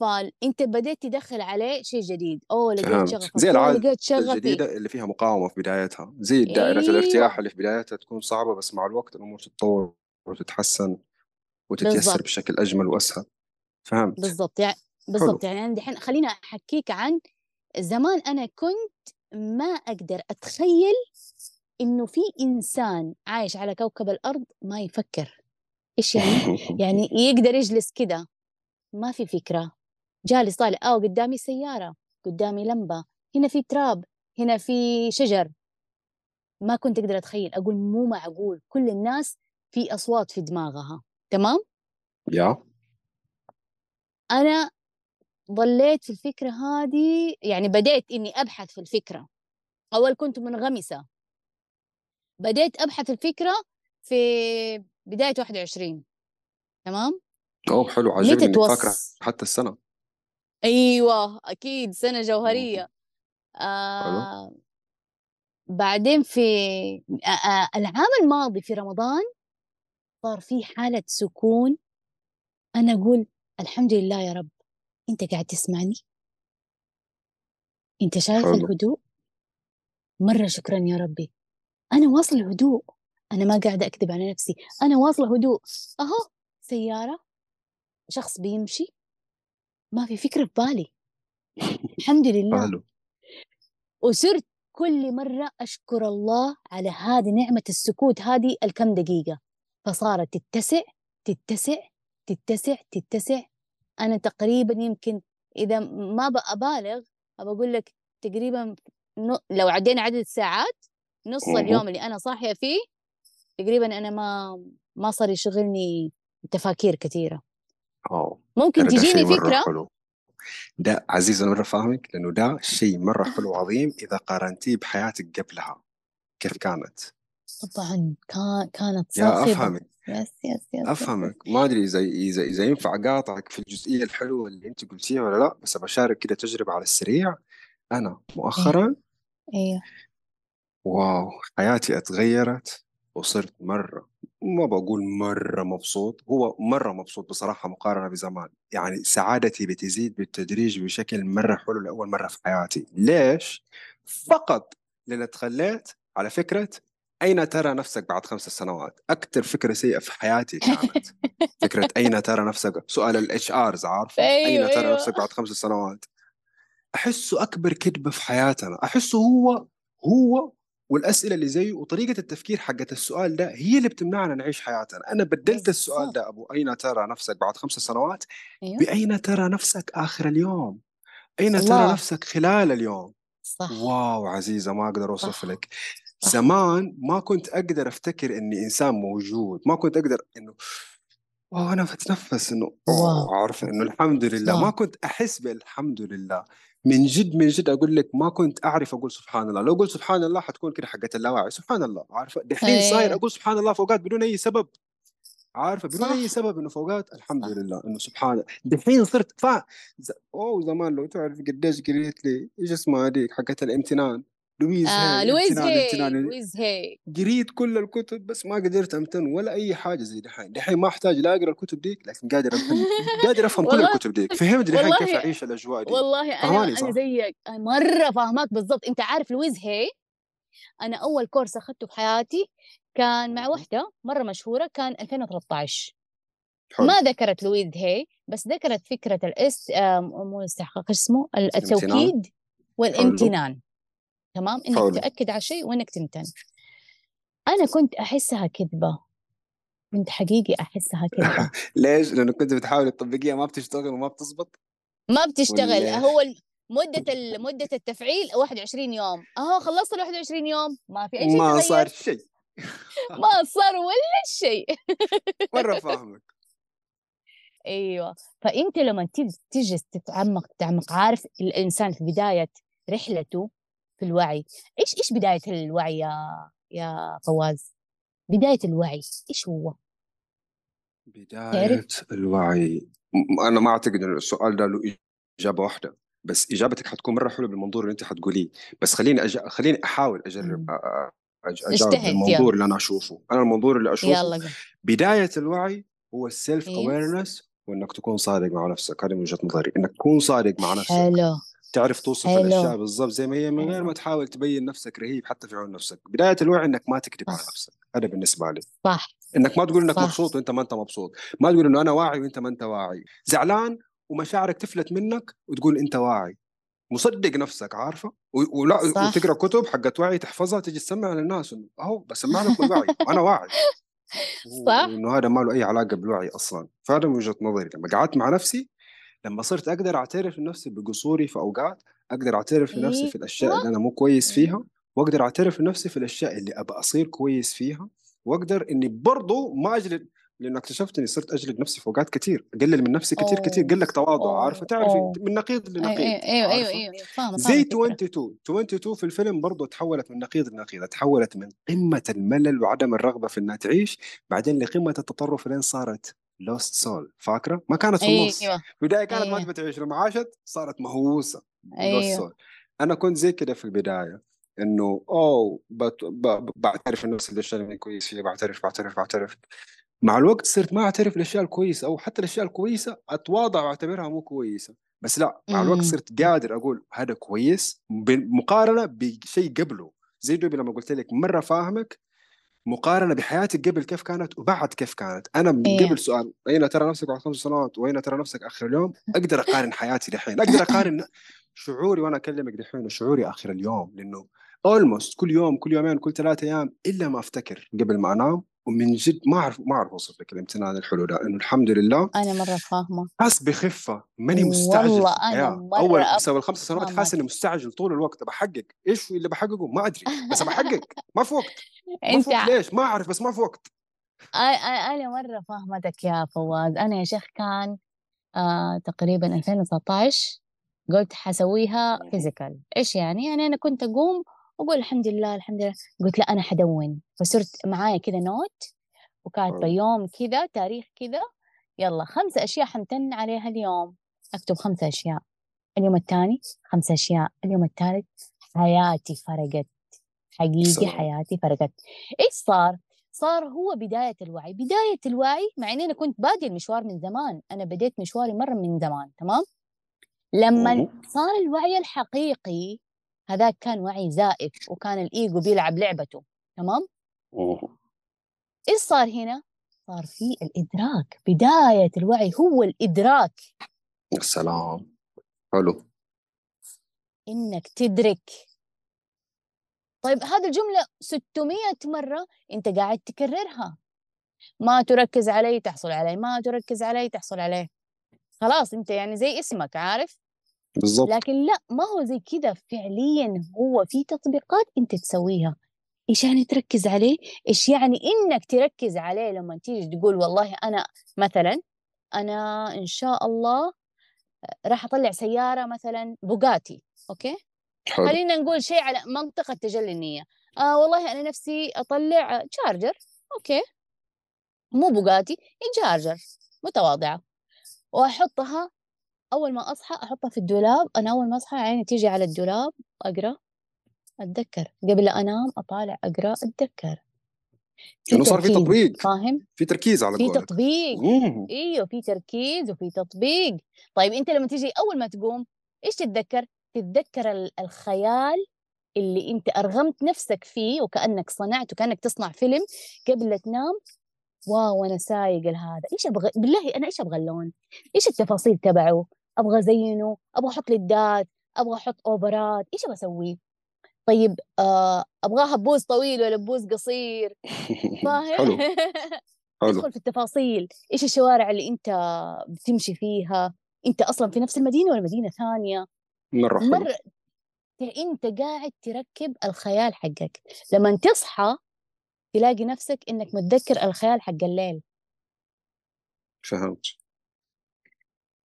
فأنت بديت تدخل عليه شيء جديد. أوه لقيت شغفك. زي العادة الجديدة اللي فيها مقاومة في بدايتها. زي دائرة إيه؟ الارتياح اللي في بدايتها تكون صعبة بس مع الوقت الأمور تتطور وتتحسن وتتيسر بالزبط. بشكل أجمل وأسهل. فهمت؟ بالضبط. يعني بالضبط. يعني أنا دحين خليني أحكيك عن زمان أنا كنت ما أقدر أتخيل إنه في إنسان عايش على كوكب الأرض ما يفكر. إيش يعني؟ يعني يقدر يجلس كده. ما في فكرة. جالس طالع آه قدامي سيارة قدامي لمبة هنا في تراب هنا في شجر. ما كنت أقدر أتخيل أقول مو معقول كل الناس في أصوات في دماغها تمام؟ يا. أنا ضليت في الفكرة هذه يعني بديت إني أبحث في الفكرة. أول كنت منغمسة. بديت أبحث الفكرة في بداية 21 تمام؟ أوه حلو عجبني إنك فاكرة حتى السنة. أيوه أكيد سنة جوهرية. آه بعدين في آه آه العام الماضي في رمضان صار في حالة سكون. أنا أقول الحمد لله يا رب. أنت قاعد تسمعني؟ أنت شايف حلو. الهدوء؟ مرة شكرا يا ربي. أنا واصلة هدوء أنا ما قاعدة أكذب على نفسي. أنا واصلة هدوء أهو سيارة شخص بيمشي. ما في فكرة في بالي. الحمد لله. حلو. وصرت كل مرة أشكر الله على هذه نعمة السكوت هذه الكم دقيقة. فصارت تتسع تتسع تتسع تتسع. أنا تقريبا يمكن إذا ما أبالغ أقول لك تقريبا لو عدينا عدد الساعات نص. اليوم اللي أنا صاحية فيه تقريبا أنا ما ما صار يشغلني تفاكير كثيرة. آه ممكن ترى ده تجيني فكرة؟ حلو. ده عزيز أنا مره فاهمك لأنه ده شيء مرة حلو وعظيم إذا قارنتيه بحياتك قبلها. كيف كانت؟ طبعا كان كانت يا صاخبة. أفهمك. yes yes yes yes yes افهمك ما أدري إذا إذا إذا ينفع أقاطعك في الجزئية الحلوة اللي أنت قلتيها ولا لا بس بشارك كده تجربة على السريع. أنا إيه. مؤخرا إيه. واو حياتي أتغيرت. وصرت مرة ما بقول مرة مبسوط هو مرة مبسوط بصراحة مقارنة بزمان يعني سعادتي بتزيد بالتدريج بشكل مرة حلو لأول مرة في حياتي ليش؟ فقط لأن تخليت على فكرة أين ترى نفسك بعد خمس سنوات؟ أكثر فكرة سيئة في حياتي كانت فكرة أين ترى نفسك؟ سؤال ال HRs عارفة؟ أيوه أين ترى أيوه نفسك بعد خمس سنوات؟ أحسه أكبر كذبة في حياتنا أحسه هو هو والأسئلة اللي زيه وطريقة التفكير حقت السؤال ده هي اللي بتمنعنا نعيش حياتنا. أنا بدلت السؤال ده أبو أين ترى نفسك بعد خمس سنوات؟ أيوه. بأين ترى نفسك آخر اليوم؟ ترى الله. نفسك خلال اليوم؟ صح. واو عزيزة ما أقدر أوصف صح. لك. زمان ما كنت أقدر أفتكر إني إنسان موجود. ما كنت أقدر إنه واو أنا بتنفس أوه عارفة إنه الحمد لله. ما كنت أحس بالحمد لله. من جد من جد أقول لك ما كنت أعرف أقول سبحان الله. لو قلت سبحان الله حتكون كده حقت اللاوعي. سبحان الله. عارفة دحين صاير أيوه أقول سبحان الله فوقات بدون أي سبب. عارفة؟ بدون صح. سبب إنه فوقات. الحمد صح. لله إنه سبحان دحين صرت فا ز... أوه زمان لو تعرف قديش قريت لي إيش اسمها هذيك حقت الامتنان. لويز آه هاي لويز هي لويز هي قريت كل الكتب بس ما قدرت أمتن ولا أي حاجة زي دحين دحين ما أحتاج لا أقرأ الكتب ديك لكن قادر امتن قادر أفهم كل الكتب ديك. فهمت دحين كيف أعيش الأجواء دي والله أنا صح؟ زيك. مرة فاهماك بالضبط. أنت عارف لويز هي أنا أول كورس أخذته في حياتي كان مع مهم. وحدة مرة مشهورة كان 2013 حلو. ما ذكرت لويز هي بس ذكرت فكرة الاست آه، مو الاستحقاق اسمه؟ التوكيد حلو. والامتنان. تمام؟ إنك حلو. تأكد على شيء وإنك تمتن أنا كنت أحسها كذبة. كنت حقيقي أحسها كذبة. ليش؟ لأنه كنت بتحاول تطبقيها ما بتشتغل وما بتزبط؟ ما بتشتغل. ولا هو مدة مدة التفعيل 21 يوم. اهو خلصت ال 21 يوم. ما في أي شيء ما صار شيء. ما صار ولا شيء. مرة فاهمك. أيوه. فأنت لما تيجي تتعمق تتعمق عارف الإنسان في بداية رحلته في الوعي. إيش إيش بداية الوعي يا يا فواز؟ بداية الوعي إيش هو؟ بداية الوعي. م- أنا ما أعتقد انه السؤال ده له إجابة واحدة بس إجابتك حتكون مرة حلوة بالمنظور اللي أنت حتقوليه. بس خليني أج... خليني أحاول أجرب. أجاوب يلا اللي أنا أشوفه. أنا المنظور اللي أشوفه يلا. بداية الوعي هو ال self awareness وإنك تكون صادق مع نفسك. هذه من وجهة نظري. إنك تكون صادق مع نفسك. حلو. تعرف توصف حلو. الأشياء بالضبط زي ما هي من غير ما تحاول تبين نفسك رهيب حتى في عيون نفسك. بداية الوعي إنك ما تكذب على نفسك هذا بالنسبة لي. صح. إنك ما تقول إنك صح. مبسوط وأنت ما أنت مبسوط. ما تقول إنه أنا واعي وأنت ما أنت واعي. زعلان ومشاعرك تفلت منك وتقول أنت واعي. مصدق نفسك عارفة؟ ولا صح. وتقرأ كتب حقت وعي تحفظها تجي تسمع للناس إنه أهو بسمع لكم الوعي وأنا واعي. صح. وإنه هذا ما له أي علاقة بالوعي أصلا. فهذا من وجهة نظري. لما قعدت مع نفسي لما صرت أقدر أعترف لنفسي بقصوري في أوقات أقدر أعترف لنفسي في الأشياء اللي أنا مو كويس فيها أيوه وأقدر أعترف لنفسي في الأشياء اللي ابى أصير كويس فيها وأقدر إني برضو ما أجلد لأنه اكتشفت إني صرت أجلد نفسي في أوقات كثير أقلل من نفسي كثير كثير أوه. قلك تواضع عارفه تعرفي من نقيض أيوه لنقيض أيوه أيوه أيوه. فاهمة فاهمة زي الفكرة. 22 22 في الفيلم برضو تحولت من نقيض لنقيض تحولت من قمة الملل وعدم الرغبة في إنها تعيش بعدين لقمة التطرف لين صارت lost soul فاكرة؟ ما كانت في النص أيوه. في البداية كانت ما أيوه. تبي تعيش لما عاشت صارت مهووسة. lost أيوه. soul أنا كنت زي كده في البداية إنه أوه بت... ب... بعترف النفس الاشياء اللي كويس فيها بعترف بعترف بعترف. مع الوقت صرت ما أعترف الأشياء الكويسة أو حتى الأشياء الكويسة أتواضع وأعتبرها مو كويسة. بس لا مع الوقت أمم. صرت قادر أقول هذا كويس مقارنة بشيء قبله. زي دوبي لما قلت لك مرة فاهمك مقارنة بحياتك قبل كيف كانت وبعد كيف كانت. أنا من إيه. قبل سؤال اين ترى نفسك بعد خمس سنوات؟ واين ترى نفسك آخر اليوم؟ أقدر أقارن حياتي دحين. أقدر أقارن شعوري وأنا أكلمك دحين وشعوري آخر اليوم لأنه almost كل يوم كل يومين كل ثلاثة أيام إلا ما أفتكر قبل ما أنام ومن جد ما اعرف ما أعرف أوصف لك الامتنان الحلو ده انه الحمد لله أنا مرة فاهمة. حاس بخفة ماني مستعجل. والله الحياة مرة أول بسبب الخمس سنوات. حاسس إني مستعجل طول الوقت بحقق. إيش اللي بحققه؟ ما أدري بس بحقق. ما في وقت. ما أنت في وقت. ليش؟ ما أعرف بس ما في وقت. أنا مرة فاهمتك يا فواز. أنا يا شيخ كان آه تقريبا 2019 قلت حسويها. physical إيش يعني؟ يعني أنا كنت أقوم واقول الحمد لله الحمد لله. قلت لا أنا حدون فصرت معايا كذا note وكاتبة. يوم كذا تاريخ كذا يلا خمسة أشياء حمتن عليها اليوم. أكتب خمسة أشياء. اليوم الثاني خمسة أشياء. اليوم الثالث حياتي فرقت. حقيقي. حياتي فرقت. إيش صار؟ صار هو بداية الوعي. بداية الوعي مع إني أنا كنت بادي المشوار من زمان. أنا بديت مشواري مرة من زمان تمام؟ لما. صار الوعي الحقيقي هذاك كان وعي زائف وكان الإيجو بيلعب لعبته. تمام. إيش صار هنا؟ صار في الإدراك. بداية الوعي هو الإدراك. السلام حلو. إنك تدرك. طيب هذه الجملة 600 مرة أنت قاعد تكررها. ما تركز علي تحصل علي ما تركز علي تحصل عليه خلاص أنت يعني زي اسمك عارف؟ بالضبط. لكن لا ما هو زي كذا فعليا هو في تطبيقات أنت تسويها. إيش يعني تركز عليه؟ إيش يعني إنك تركز عليه لما تيجي تقول والله أنا مثلا أنا إن شاء الله راح أطلع سيارة مثلا بوغاتي أوكي؟ حلو. خلينا نقول شيء على منطقة تجلي النية. آه والله أنا نفسي أطلع تشارجر أوكي؟ مو بوغاتي تشارجر متواضعة. وأحطها أول ما أصحى أحطها في الدولاب أنا أول ما أصحى عيني تيجي على الدولاب أقرأ أتذكر. قبل أنام أطالع أقرأ أتذكر. لأنه صار في تطبيق. فاهم؟ في تركيز على في قولك تطبيق. مم. إيوه في تركيز وفي تطبيق. طيب أنت لما تيجي أول ما تقوم إيش تتذكر؟ تتذكر ال- الخيال اللي أنت أرغمت نفسك فيه وكأنك صنعت وكأنك تصنع فيلم قبل تنام. واو أنا سايق هذا إيش أبغى؟ بالله أنا إيش أبغى اللون؟ إيش التفاصيل تبعه؟ أبغى أزينه أبغى أحط LEDات أبغى أحط اوبرات إيش أبغى اسويه طيب آه أبغاها بوز طويل ولا بوز قصير؟ فاهم؟ حلو. حلو. تدخل في التفاصيل. إيش الشوارع اللي أنت بتمشي فيها؟ أنت أصلا في نفس المدينة ولا مدينة ثانية؟ مره حلو مره أنت قاعد تركب الخيال حقك. لما تصحى تلاقي نفسك إنك متذكر الخيال حق الليل. فهمت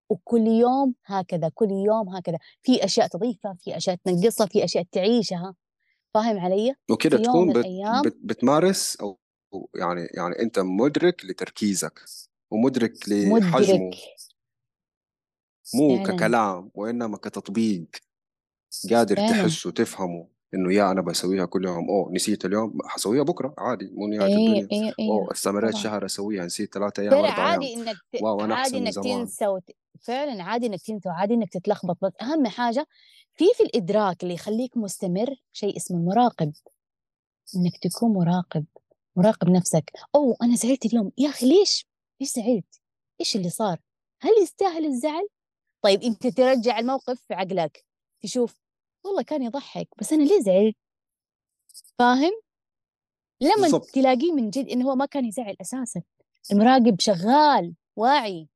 وكل يوم هكذا كل يوم هكذا. في أشياء تضيفها في أشياء تنقصها في أشياء تعيشها. فاهم علي؟ وكده يوم تكون بت... بت... بتمارس أو أو يعني يعني أنت مدرك لتركيزك ومدرك لحجمه. مدرك. مو فعلاً. ككلام وإنما كتطبيق. قادر فعلاً. تحس وتفهمه إنه يا أنا بسويها كل يوم أوه نسيت اليوم حسويها بكرة عادي مو نهاية أيوه الدنيا. أوه أيوه استمريت. شهر أسويها نسيت ثلاثة أيام أربع عادي أيام انك. واو أنا عادي إنك تنسى وت... فعلا عادي إنك تنسى وعادي إنك تتلخبط. بس أهم حاجة في في الإدراك اللي يخليك مستمر شيء اسمه المراقب إنك تكون مراقب مراقب نفسك. أوه أنا زعلت اليوم. يا أخي ليش؟ ليش زعلت؟ إيش اللي صار؟ هل يستاهل الزعل؟ طيب أنت ترجع الموقف في عقلك تشوف والله كان يضحك بس أنا ليه زعلت؟ فاهم؟ لما بالضبط. تلاقيه من جد انه هو ما كان يزعل أساسا. المراقب شغال واعي.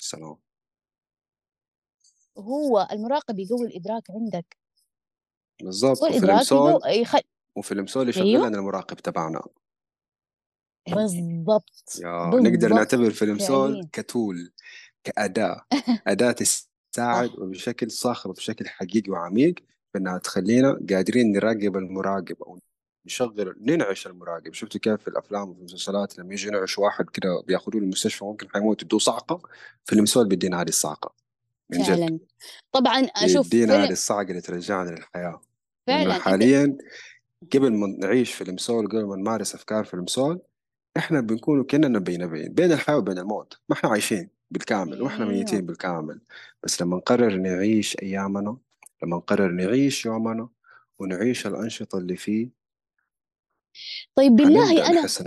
السلام هو المراقب يقوي الإدراك عندك بالضبط والإدراك سول يقوي يخ... وفيلم سول يشغل أيوه. لنا المراقب تبعنا بالضبط يا بالضبط. نقدر نعتبر فيلم سول فعلياً. كتول كأداة أداة تساعد صح. وبشكل صاخب بشكل حقيقي وعميق في إنها تخلينا قادرين نراقب المراقب أو نشغل ننعش المراقب. شفت كيف في الأفلام وفي المسلسلات لما يجي ينعش واحد كده بياخذوه المستشفى ممكن حيموت يدوه صعقه فيلم بيدينا هذه الصعقه من جد. فعلا. طبعا أشوف يدينا هذه الصعقه اللي ترجعنا للحياة. فعلا حاليا قبل ما نعيش فيلم سول قبل ما نمارس أفكار فيلم سول إحنا بنكون كأننا بين بين بين الحياة وبين الموت. ما إحنا عايشين بالكامل وإحنا ميتين أيوه بالكامل. بس لما نقرر نعيش أيامنا لما نقرر نعيش يومنا ونعيش الأنشطة اللي فيه طيب بالله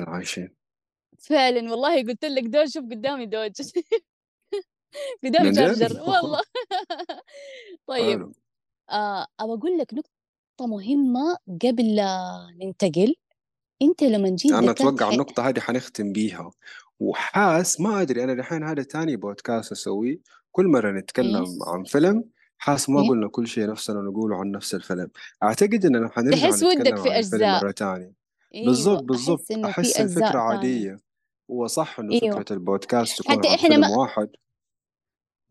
عايشين. فعلا والله قلت لك دوج شوف قدامي دوج جد؟ شارجر والله. طيب آه أبى أقول لك نقطة مهمة قبل لا ننتقل. أنت لما جيت أنا ذكرت أتوقع حي... النقطة هذه حنختم بيها. وحاس ما أدري أنا الحين هذا تاني بودكاست أسويه. كل إيه نتكلم عن فيلم حاس ما إيه. قلنا كل شيء نفسنا نقوله عن نفس الفيلم. أعتقد إننا حنرجع تحس ودك في أجزاء. مرة تانية أيوه بالضبط احس بالضبط إنه في أحس الفكرة أجزاء ثانية. عادية. هو صح إنه إيوه. فكرة البودكاست تكون حتى فيلم ما واحد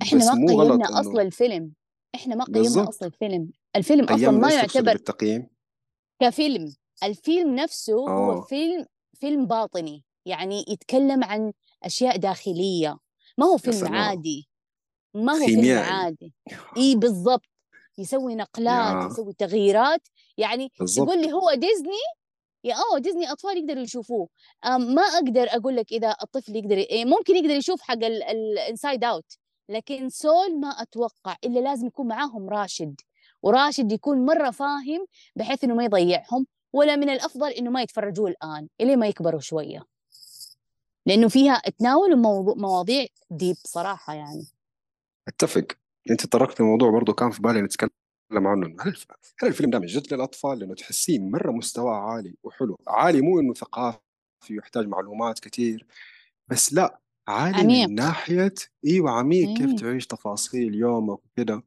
إحنا بس ما قيمنا اصل إنه الفيلم. إحنا ما قيمنا أصل بالضبط الفيلم. الفيلم أصلا قيمنا ما يعتبر بالتقييم كفيلم. الفيلم نفسه هو آه. فيلم فيلم باطني. يعني يتكلم عن أشياء داخلية. ما هو فيلم عادي. ما هو فيلم عادي. اي بالضبط. يسوي نقلات يا يسوي تغييرات. يعني تقول بالضبط. لي هو ديزني يا آه ديزني أطفال يقدروا يشوفوه. ما أقدر أقول لك إذا الطفل يقدر إيه، ممكن يقدر يشوف حق ال Inside Out لكن Soul ما أتوقع إلا لازم يكون معاهم راشد وراشد يكون مرة فاهم بحيث إنه ما يضيعهم ولا من الأفضل إنه ما يتفرجوه الآن الين ما يكبروا شوية. لأنه فيها تناول مواضيع ديب صراحة يعني. أتفق. أنت طرقت الموضوع برضو كان في بالي نتكلم عنه هل هل الفيلم ده من جد للأطفال؟ لأنه تحسيه مرة مستواه عالي وحلو. عالي مو إنه ثقافي ويحتاج معلومات كتير بس لا عالي من عميق. ناحية إيوه عميق كيف إيه. تعيش تفاصيل يومك وكده.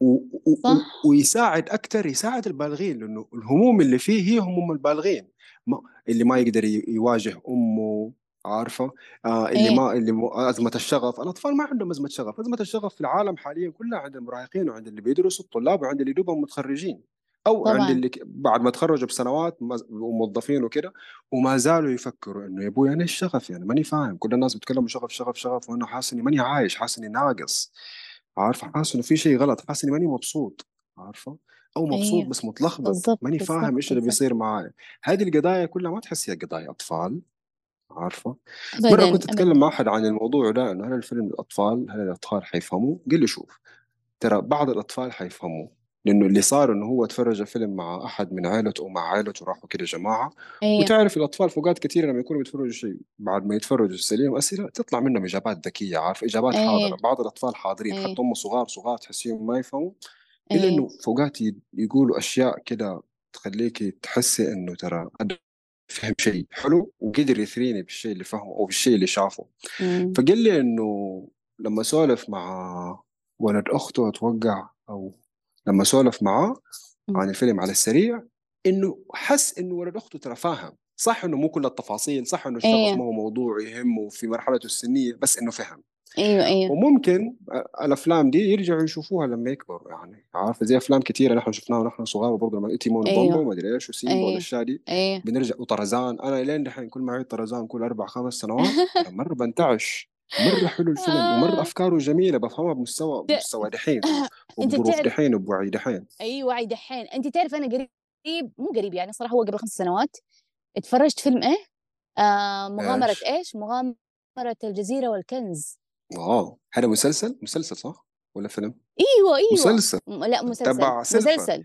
و- و- صح. ويساعد أكثر يساعد البالغين لأنه الهموم اللي فيه هي هموم البالغين. ما اللي ما يقدر يواجه أمه عارفة؟ آه اللي إيه. ما اللي م- أزمة الشغف الأطفال ما عندهم أزمة شغف أزمة الشغف في العالم حاليا كلها عند المراهقين وعند اللي بيدرسوا الطلاب وعند اللي دوبهم متخرجين أو عند طبعا. اللي ك- بعد ما تخرجوا بسنوات وموظفين وكده وما زالوا يفكروا إنه يا أبوي أنا إيش شغف يعني؟ ماني فاهم. كل الناس بيتكلموا شغف شغف شغف وأنا حاسس اني ماني عايش حاسس اني ناقص. عارفة؟ حاسس إنه في شيء غلط حاسس إني ماني مبسوط. عارفة؟ أو مبسوط إيه بس متلخبط. ماني فاهم إيش اللي بيصير معايا. هذه القضايا كلها ما تحسيها قضايا أطفال. عارفة؟ مرة ابدا كنت أتكلم مع أحد عن الموضوع ده إنه هل الفيلم للأطفال هل الأطفال حيفهموا قال لي شوف ترى بعض الأطفال حيفهموا لأنه اللي صار إنه هو تفرج الفيلم مع أحد من عائلته ومع عائلته راحوا كده جماعة. إيه. وتعرف الأطفال فوقات كثيره لما يكونوا بيتفرجوا شيء بعد ما يتفرجوا السليم أسئلة تطلع منهم إجابات ذكية عارف؟ إجابات حاضرة. إيه بعض الأطفال حاضرين إيه. حتى هم صغار صغار تحسيهم ما يفهموا. إلا إيه. إنه فوقات يقولوا أشياء كده تخليكي تحسي إنه ترى فهم شيء حلو وقدر يثريني بالشيء اللي فهمه أو بالشيء اللي شافه مم. فقال لي إنه لما سولف مع ولد أخته أتوقع أو لما سولف معاه. عن الفيلم على السريع إنه حس إنه ولد أخته ترى فاهم صح إنه مو كل التفاصيل صح إنه الشغف إيه ما هو موضوع يهمه في مرحلته السنية بس إنه فهم أيوه أيوه. وممكن الأفلام دي يرجعوا يشوفوها لما يكبروا يعني عارف زي أفلام كثيره نحن شفناها ونحن صغار وبرضه لما تيمون وبومبا أيوه. وما أدري إيش وسيمبا إيه والأشياء دي. إيه بنرجع وطرزان أنا لين دحين كل ما اعيد طرزان كل أربع خمس سنوات مرة بنتعش مرة حلو الفيلم ومرة آه. أفكاره جميلة بفهمها بمستوى بمستوى دحين أنت وبظروف تعرف دحين وبوعي دحين. أي وعي دحين. أنت تعرف أنا قريب مو قريب يعني صراحة هو قبل خمس سنوات اتفرجت فيلم إيه؟ آه مغامرة إيش؟ إيش؟ مغامرة الجزيرة والكنز. واو. هذا مسلسل؟ مسلسل صح؟ ولا فيلم؟ إيوه إيوه. مسلسل. م- لا مسلسل. تبع سيلفر. مسلسل.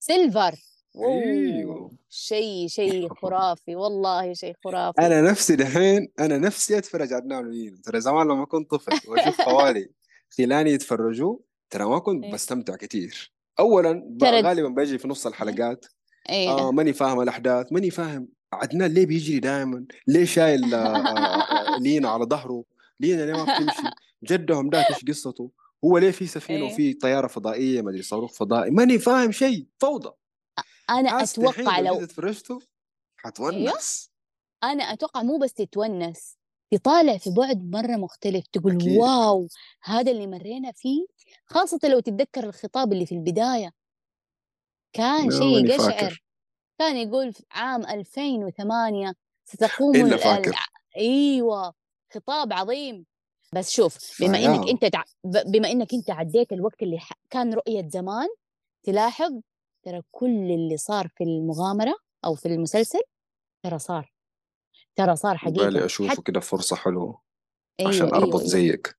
سيلفر. أيوه. شيء شيء خرافي. والله شيء خرافي. أنا نفسي دحين أنا نفسي أتفرج على عدنان ونينا ترى زمان لما كنت طفل وأشوف خوالي خلاني يتفرجوا ترى ما كنت إيه. بستمتع كثير اولا غالبا بيجي في نص الحلقات. إيه. آه ماني فاهم الأحداث ماني فاهم عدنان ليه بيجري دائما ليه شايل آه آه آه لينا على ظهره؟ لينا ليه ما بتمشي؟ جدهم ده إيش قصته؟ هو ليه في سفينة إيه. وفي طيارة فضائية؟ ما أدري صاروخ فضائي. ماني فاهم شيء فوضى. أنا أتوقع لو فرجته حتونس. أنا أتوقع مو بس تتونس تطالع في بعد مرة مختلف تقول أكيد. واو هذا اللي مرينا فيه. خاصة لو تتذكر الخطاب اللي في البداية. كان شيء فاكر. كان يقول في عام 2008 ستقوم إلا فاكر. أيوه. خطاب عظيم بس شوف بما. إنك أنت تع... بما إنك أنت عديت الوقت اللي ح... كان رؤية زمان تلاحظ ترى كل اللي صار في المغامرة أو في المسلسل ترى صار ترى صار حقيقة بالي أشوفه حتى كده فرصة حلوة أيوه عشان أربط أيوة. زيك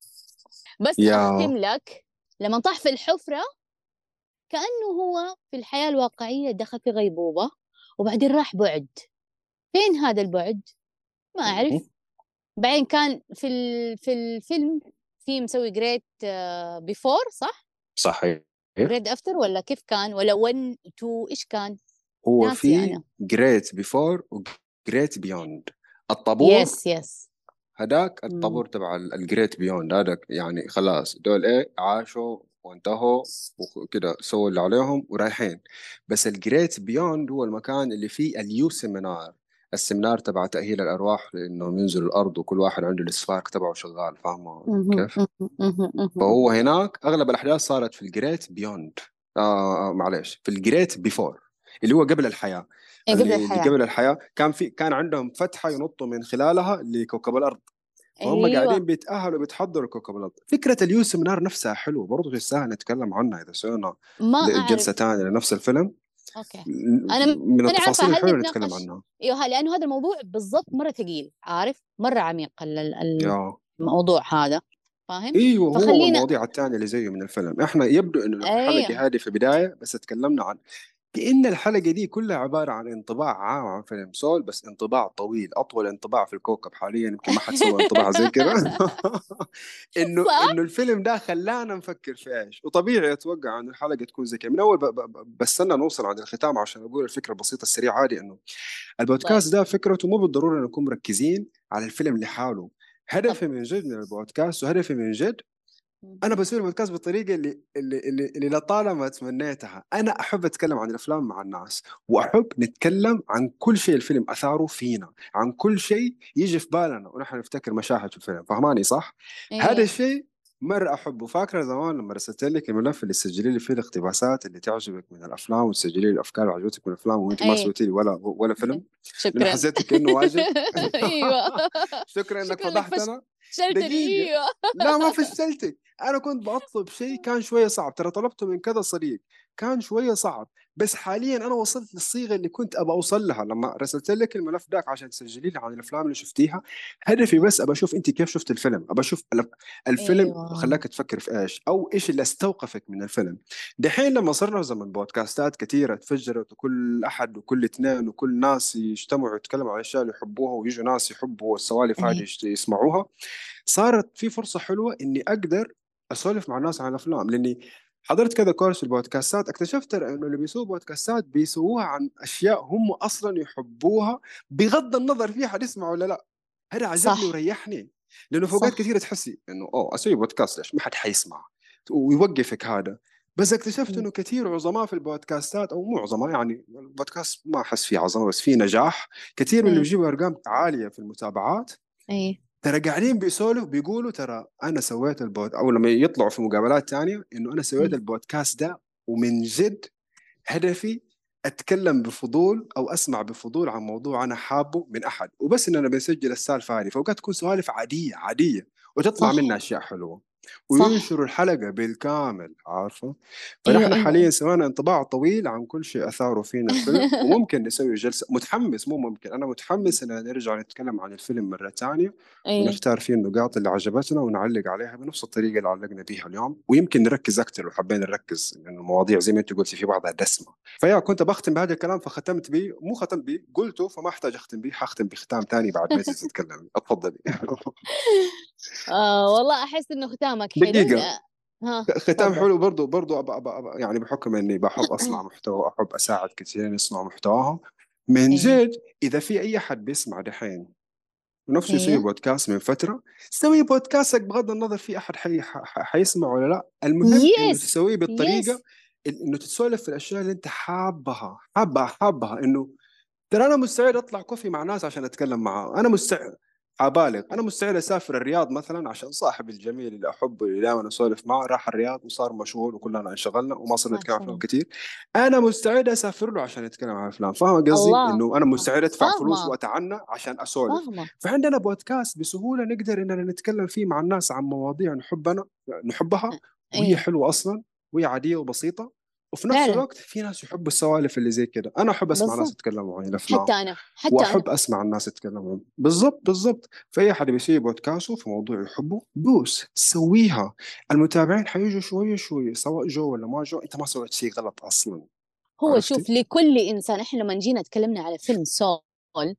بس يا. اختم لك لما طاح في الحفرة كأنه هو في الحياة الواقعية دخل في غيبوبة وبعدين راح بعد فين هذا البعد؟ ما مهم. بعدين كان في ال... في الفيلم في مسوي Great Before صح؟ صحيح Great After ولا كيف كان؟ ولا 1 2 إيش كان؟ هو في. Great Before و Great Beyond الطابور yes yes هداك مم. الطابور تبع ال Great Beyond هذاك يعني خلاص دول إيه عاشوا وانتهوا وكده سووا اللي عليهم ورايحين بس ال Great Beyond هو المكان اللي فيه ال You Seminar ال seminar تبع تأهيل الأرواح لأنهم ينزلوا الأرض وكل واحد عنده ال spark تبعه شغال فاهمة؟ كيف؟ فهو هناك أغلب الأحداث صارت في ال Great Beyond. آه آه، معلش في ال Great Before اللي هو قبل الحياة. إيه، قبل الحياة. قبل الحياة كان في كان عندهم فتحة ينطوا من خلالها لكوكب الأرض. فهم أيوة. قاعدين بيتأهلوا بيتحضروا كوكب الأرض. فكرة ال You Seminar نفسها حلوة برضه تستاهل نتكلم عنها إذا سوينا جلسة ثانية لنفس الفيلم. أوكي. م- أنا من التفاصيل هل الحلوة اللي نتكلم عنها. إيوه لأنه هذا الموضوع بالضبط مرة ثقيل عارف؟ مرة عميق الموضوع هذا فاهم؟ إيوه هو فخلينا والمواضيع الثانية اللي زيه من الفيلم. إحنا يبدو إنه الحلقة أيوه. هذه في بداية بس تكلمنا عن كأن الحلقة دي كلها عبارة عن انطباع عام عن فيلم سول بس انطباع طويل أطول انطباع في الكوكب حاليا يمكن ما حد سوى انطباع زي كده إنه إنه الفيلم ده خلانا نفكر في إيش؟ وطبيعي أتوقع إنه الحلقة تكون زي كده من أول بستنى نوصل عند الختام عشان أقول الفكرة البسيطة السريعة هذه إنه طيب. البودكاست ده فكرته مو بالضرورة نكون مركزين على الفيلم لحاله هدفي من جد من البودكاست وهدفي من جد أنا بسوي البودكاست بالطريقة اللي اللي اللي, اللي لطالما تمنيتها. أنا أحب أتكلم عن الأفلام مع الناس وأحب نتكلم عن كل شيء الفيلم أثاره فينا عن كل شيء يجي في بالنا ونحن نفتكر مشاهد في الفيلم. فهماني صح؟ هذا أيوه الشيء مره أحبه. فاكرة زمان لما رسلت لك الملف اللي تسجلي لي فيه الاقتباسات اللي تعجبك من الأفلام وتسجلي لي الأفكار اللي عجبتك من الأفلام وأنت ما أيوه سويتي لي ولا ولا فيلم؟ شكرا. حسيت كانه واجب أيوه. شكرا فضحتنا فشلتني. دقيقة. أيوه. لا ما فشلتك. أنا كنت بطلب شيء كان شوية صعب. ترى طلبته من كذا صديق. كان شوية صعب. بس حاليا أنا وصلت للصيغة اللي كنت ابى أوصل لها. لما رسلت لك الملف داك عشان تسجلي لي عن الأفلام اللي شفتيها هدفي بس ابى أشوف أنت كيف شفت الفيلم. ابى أشوف الف- الفيلم أيوه. خلاك تفكر في إيش أو إيش اللي استوقفك من الفيلم. دحين لما صرنا زمن بودكاستات كثيره تفجرت وكل أحد وكل اثنين وكل ناس يجتمعوا يتكلموا عن الاشياء اللي يحبوها ويجوا ناس يحبوا السوالف هذه إيه يشت- يسمعوها. صارت في فرصة حلوة إني أقدر أسولف مع الناس عن الأفلام. لأني حضرت كذا كورس في البودكاستات اكتشفت انه اللي بيسووا بودكاستات بيسووها عن أشياء هم أصلا يحبوها بغض النظر في حد يسمع ولا لا. هذا عجبني وريحني لأنه في اوقات كثيره تحسي إنه أوه أسوي بودكاست ليش؟ ما حد حيسمع ويوقفك هذا. بس اكتشفت. إنه كثير عظماء في البودكاستات أو مو عظماء يعني البودكاست ما أحس فيه عظمة بس فيه نجاح. كثير من اللي بيجيبوا أرقام عالية في المتابعات إيه. ترى قاعدين بيسولف بيقولوا ترى أنا سويت ال pod أو لما يطلعوا في مقابلات تانية إنه أنا سويت. البودكاست ده ومن جد هدفي أتكلم بفضول أو أسمع بفضول عن موضوع أنا حابه من أحد. وبس اننا بنسجل السالفة هذه فأوقات تكون سوالف عادية عادية وتطلع صح. منها أشياء حلوة. وينشروا الحلقة بالكامل عارفة؟ أيوه فنحن أيوه حاليا سوينا انطباع طويل عن كل شيء أثاره فينا الفيلم وممكن نسوي جلسة متحمس مو ممكن أنا متحمس إن نرجع نتكلم عن الفيلم مرة ثانية إيه. ونختار فيه النقاط اللي عجبتنا ونعلق عليها بنفس الطريقة اللي علقنا بيها اليوم ويمكن نركز أكثر لو حبينا نركز لأنه المواضيع زي ما أنت قلتي في بعضها دسمة. فيا كنت بختم بهذا الكلام فختمت به مو ختمت به قلته فما أحتاج أختم به حختم بختام ثاني بعد ما تتكلمي اتفضلي آه والله أحس إنه ختامك حلو. دقيقة. ها. ختام حلو برضو برضو أبا أبا أبا يعني بحكم إني بحب أصنع محتوى احب أساعد كثيرين يصنعوا محتواهم من جد إذا في أي حد بيسمع دحين ونفسه يسوي أيوه بودكاست من فترة سوي بودكاستك بغض النظر في أحد حي... حيسمع ولا لا. المهم إنه يس تسويه بالطريقة إنه تتسولف في الأشياء اللي أنت حابها حابها حابها إنه ترى أنا مستعد أطلع كوفي مع ناس عشان أتكلم معاه أنا مستعد حبالغ أنا مستعد أسافر الرياض مثلا عشان صاحبي الجميل اللي أحبه اللي دائما أسولف معه راح الرياض وصار مشغول وكلنا انشغلنا وما صرنا نتكلم عن أفلام كثير أنا مستعد أسافر له عشان نتكلم عن أفلام. فاهم قصدي؟ إنه أنا مستعد أدفع فلوس وأتعنى عشان أسولف. فعندنا بودكاست بسهولة نقدر إننا نتكلم فيه مع الناس عن مواضيع نحبنا نحبها وهي إيه. حلوة أصلا وهي عادية وبسيطة. وفي نفس فعلا. الوقت في ناس يحبوا السوالف اللي زي كده. أنا أحب أسمع ناس بالضبط. يتكلموا عن الأفلام. حتى أنا حتى وأحب أسمع الناس يتكلموا بالضبط بالضبط. فأي أحد بيسوي بودكاسته في موضوع يحبه دوس سويها. المتابعين حيجوا شوية شوية سواء جو ولا ما جو. أنت ما سويت شيء غلط أصلا. هو عرفتي؟ شوف لكل إنسان إحنا لما جينا تكلمنا على فيلم Soul قل...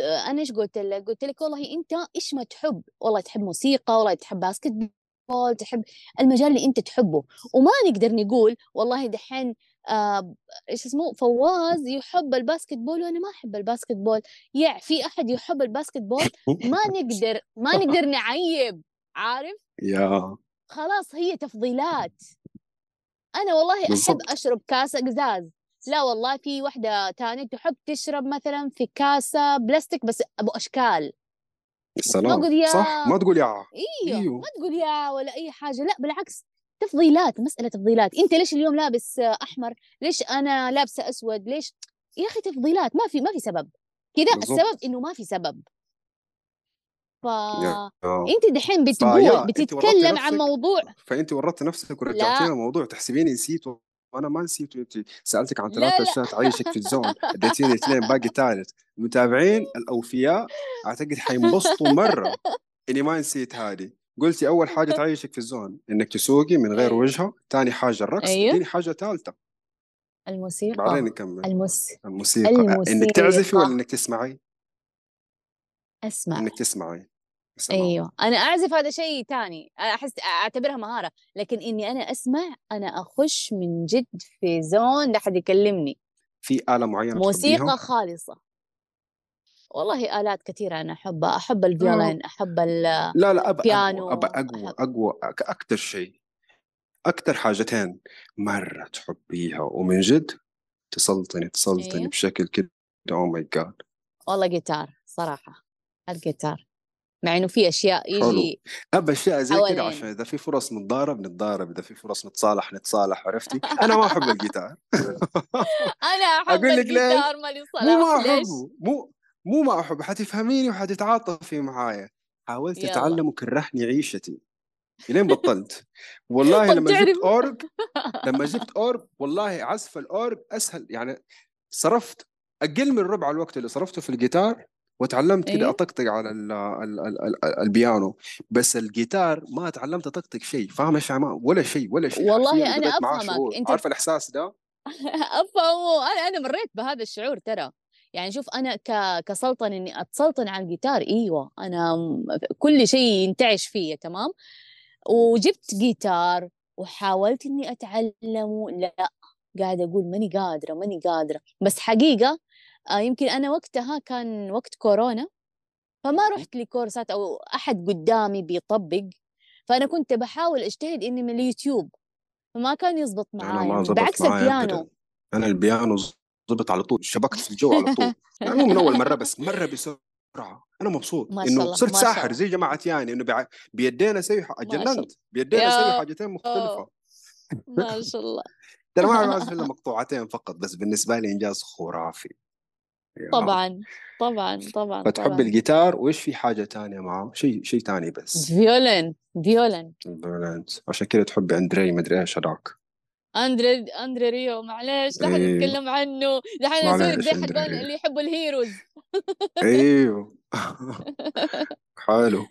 أنا إيش قلت لك؟ قلت لك والله أنت إيش ما تحب؟ والله تحب موسيقى، والله تحب basketball، تحب المجال اللي أنت تحبه، وما نقدر نقول والله دحين آه إيش اسمه فواز يحب ال basketball وأنا ما أحب ال basketball، يع في أحد يحب ال basketball ما نقدر ما نقدر نعيب عارف؟ يا. خلاص هي تفضيلات. أنا والله أحب أشرب كاسة قزاز. لا والله في واحدة تانية تحب تشرب مثلا في كاسة بلاستيك بس أبو أشكال. ما السلام أقول صح؟ يا ما تقول يا. إيوه ما أيوه تقول يا ولا أي حاجة. لا بالعكس. تفضيلات مسألة تفضيلات. أنت ليش اليوم لابس أحمر؟ ليش أنا لابسة أسود؟ ليش؟ يا أخي تفضيلات. ما في ما في سبب. كذا السبب إنه ما في سبب. يا فأنت دحين بتقول أنت بتتكلم عن موضوع فأنت ورطت نفسك ورجعتينا الموضوع تحسبيني نسيت وأنا ما نسيت أنت سألتك عن لا ثلاث لا. اشياء تعيشك في الزون. اديتيني اثنين باقي ثالث. المتابعين الأوفياء أعتقد حينبسطوا مرة. إني ما نسيت هذه. قلتي أول حاجة تعيشك في الزون إنك تسوقي من غير أيوه. وجهه ثاني حاجة الرقص أيوه. اديني حاجة ثالثة. بعدين الموسيقى نكمل. المس... الموسيقى. إنك تعزفي ولا الموسيقى إنك تسمعي؟ أسمع. إنك تسمعي. أيوه أنا أعزف هذا شيء تاني أحس أعتبرها مهارة لكن إني أنا أسمع أنا أخش من جد في زون لا حد يكلمني. في آلة معينة موسيقى؟ خالصة. والله آلات كثيرة أنا أحبها أحب آه. الفيولين أحب لا لا أبى أقوى البيانو أبى أقوى أحب أقوى أك- أكتر شيء أكتر حاجتين مرة تحبيها ومن جد تسلطني تسلطني أيوه بشكل كده oh my God والله جيتار صراحة الجيتار مع إنه في أشياء حلو. يجي أبى أشياء زي كده عشان إذا في فرص نتضارب نتضارب. إذا في فرص نتصالح نتصالح عرفتي؟ أنا ما أحب الجيتار. لك ليش؟ الجيتار مالي مو صلاح ما ليش؟ أحبه مو مو ما أحب حتفهميني وحتتعاطفي معايا. حاولت يلا. أتعلم وكرهني عيشتي. لين بطلت. والله لما جبت أورج لما جبت أورج والله عزف الأورج أسهل. يعني صرفت أقل من ربع الوقت اللي صرفته في الجيتار وتعلمت كده أيوه أطقطق على ال ال ال ال البيانو بس الجيتار ما تعلمت أطقطق شيء فاهم إيش ولا شيء ولا شيء. والله معاه أفهمك شعور أنت عارف الإحساس ده؟ أفهمه. أنا أنا مريت بهذا الشعور ترى. يعني شوف أنا ك... كسلطن إني أتسلطن على الجيتار إيوه أنا كل شيء ينتعش فيا تمام؟ وجبت جيتار وحاولت إني أتعلمه لا قاعدة أقول ماني قادرة ماني قادرة. بس حقيقة آه، يمكن أنا وقتها كان وقت كورونا فما رحت لكورسات أو أحد قدامي بيطبق فأنا كنت بحاول أجتهد إني من اليوتيوب فما كان يزبط أنا معايا بعكس معايا البيانو. أبدا أنا البيانو زبط على طول شبكت في الجو على طول. يعني مو من أول مرة بس مرة بسرعة. أنا مبسوط إنه صرت ساحر زي جماعة ياني إنه بع- بيدينا أسوي جننت. بيدينا أسوي حاجتين مختلفة. ما شاء الله. ترى ما أعزف إلا مقطوعتين فقط بس بالنسبة لي إنجاز خرافي. طبعا طبعا طبعا فتحب طبعا. الجيتار وإيش في حاجة تانية معه شيء شيء تاني بس. violin violin. البرنامج. عشان كده تحب أندري مدري إيش هذاك. أندري أندري ريو معليش لا حد إيه. يتكلم عنه. دحين أسوي معلش زي حقون اللي يحبوا ال heroes. أيوه. حلو.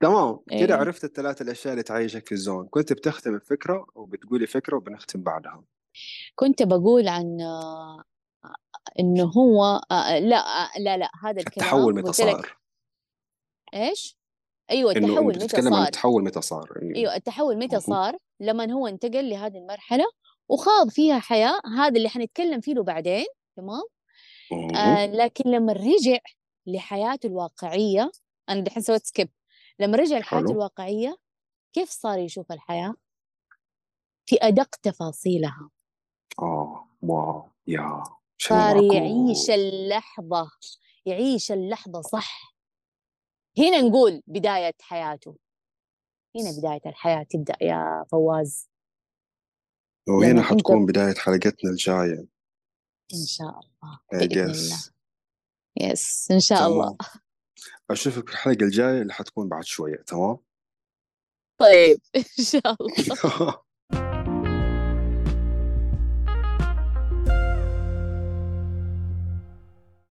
تمام. كده إيه. عرفت الثلاث الأشياء اللي تعيشك في الزون. كنت بتختم الفكرة وبتقولي فكرة وبنختم بعدها. كنت بقول عن إنه هو آه، لا آه، لا لا هذا التحول الكلام متى قلت لك. صار؟ إيش؟ أيوه التحول متى بتتكلم عن صار. التحول متى صار أيوه التحول متى. صار؟ لما هو انتقل لهذه المرحلة وخاض فيها حياة هذا اللي حنتكلم فيه له بعدين تمام. آه لكن لما رجع لحياته الواقعية أنا دحين سويت skip لما رجع لحياته الواقعية كيف صار يشوف الحياة؟ في أدق تفاصيلها. آه wow يا صار يعيش اللحظة يعيش اللحظة صح. هنا نقول بداية حياته. هنا بداية الحياة تبدأ يا فواز. وهنا حتكون بداية حلقتنا الجاية. إن شاء الله بإذن الله. يس إن شاء الله. تمام أشوفك في الحلقة الجاية اللي حتكون بعد شوية تمام؟ طيب إن شاء الله.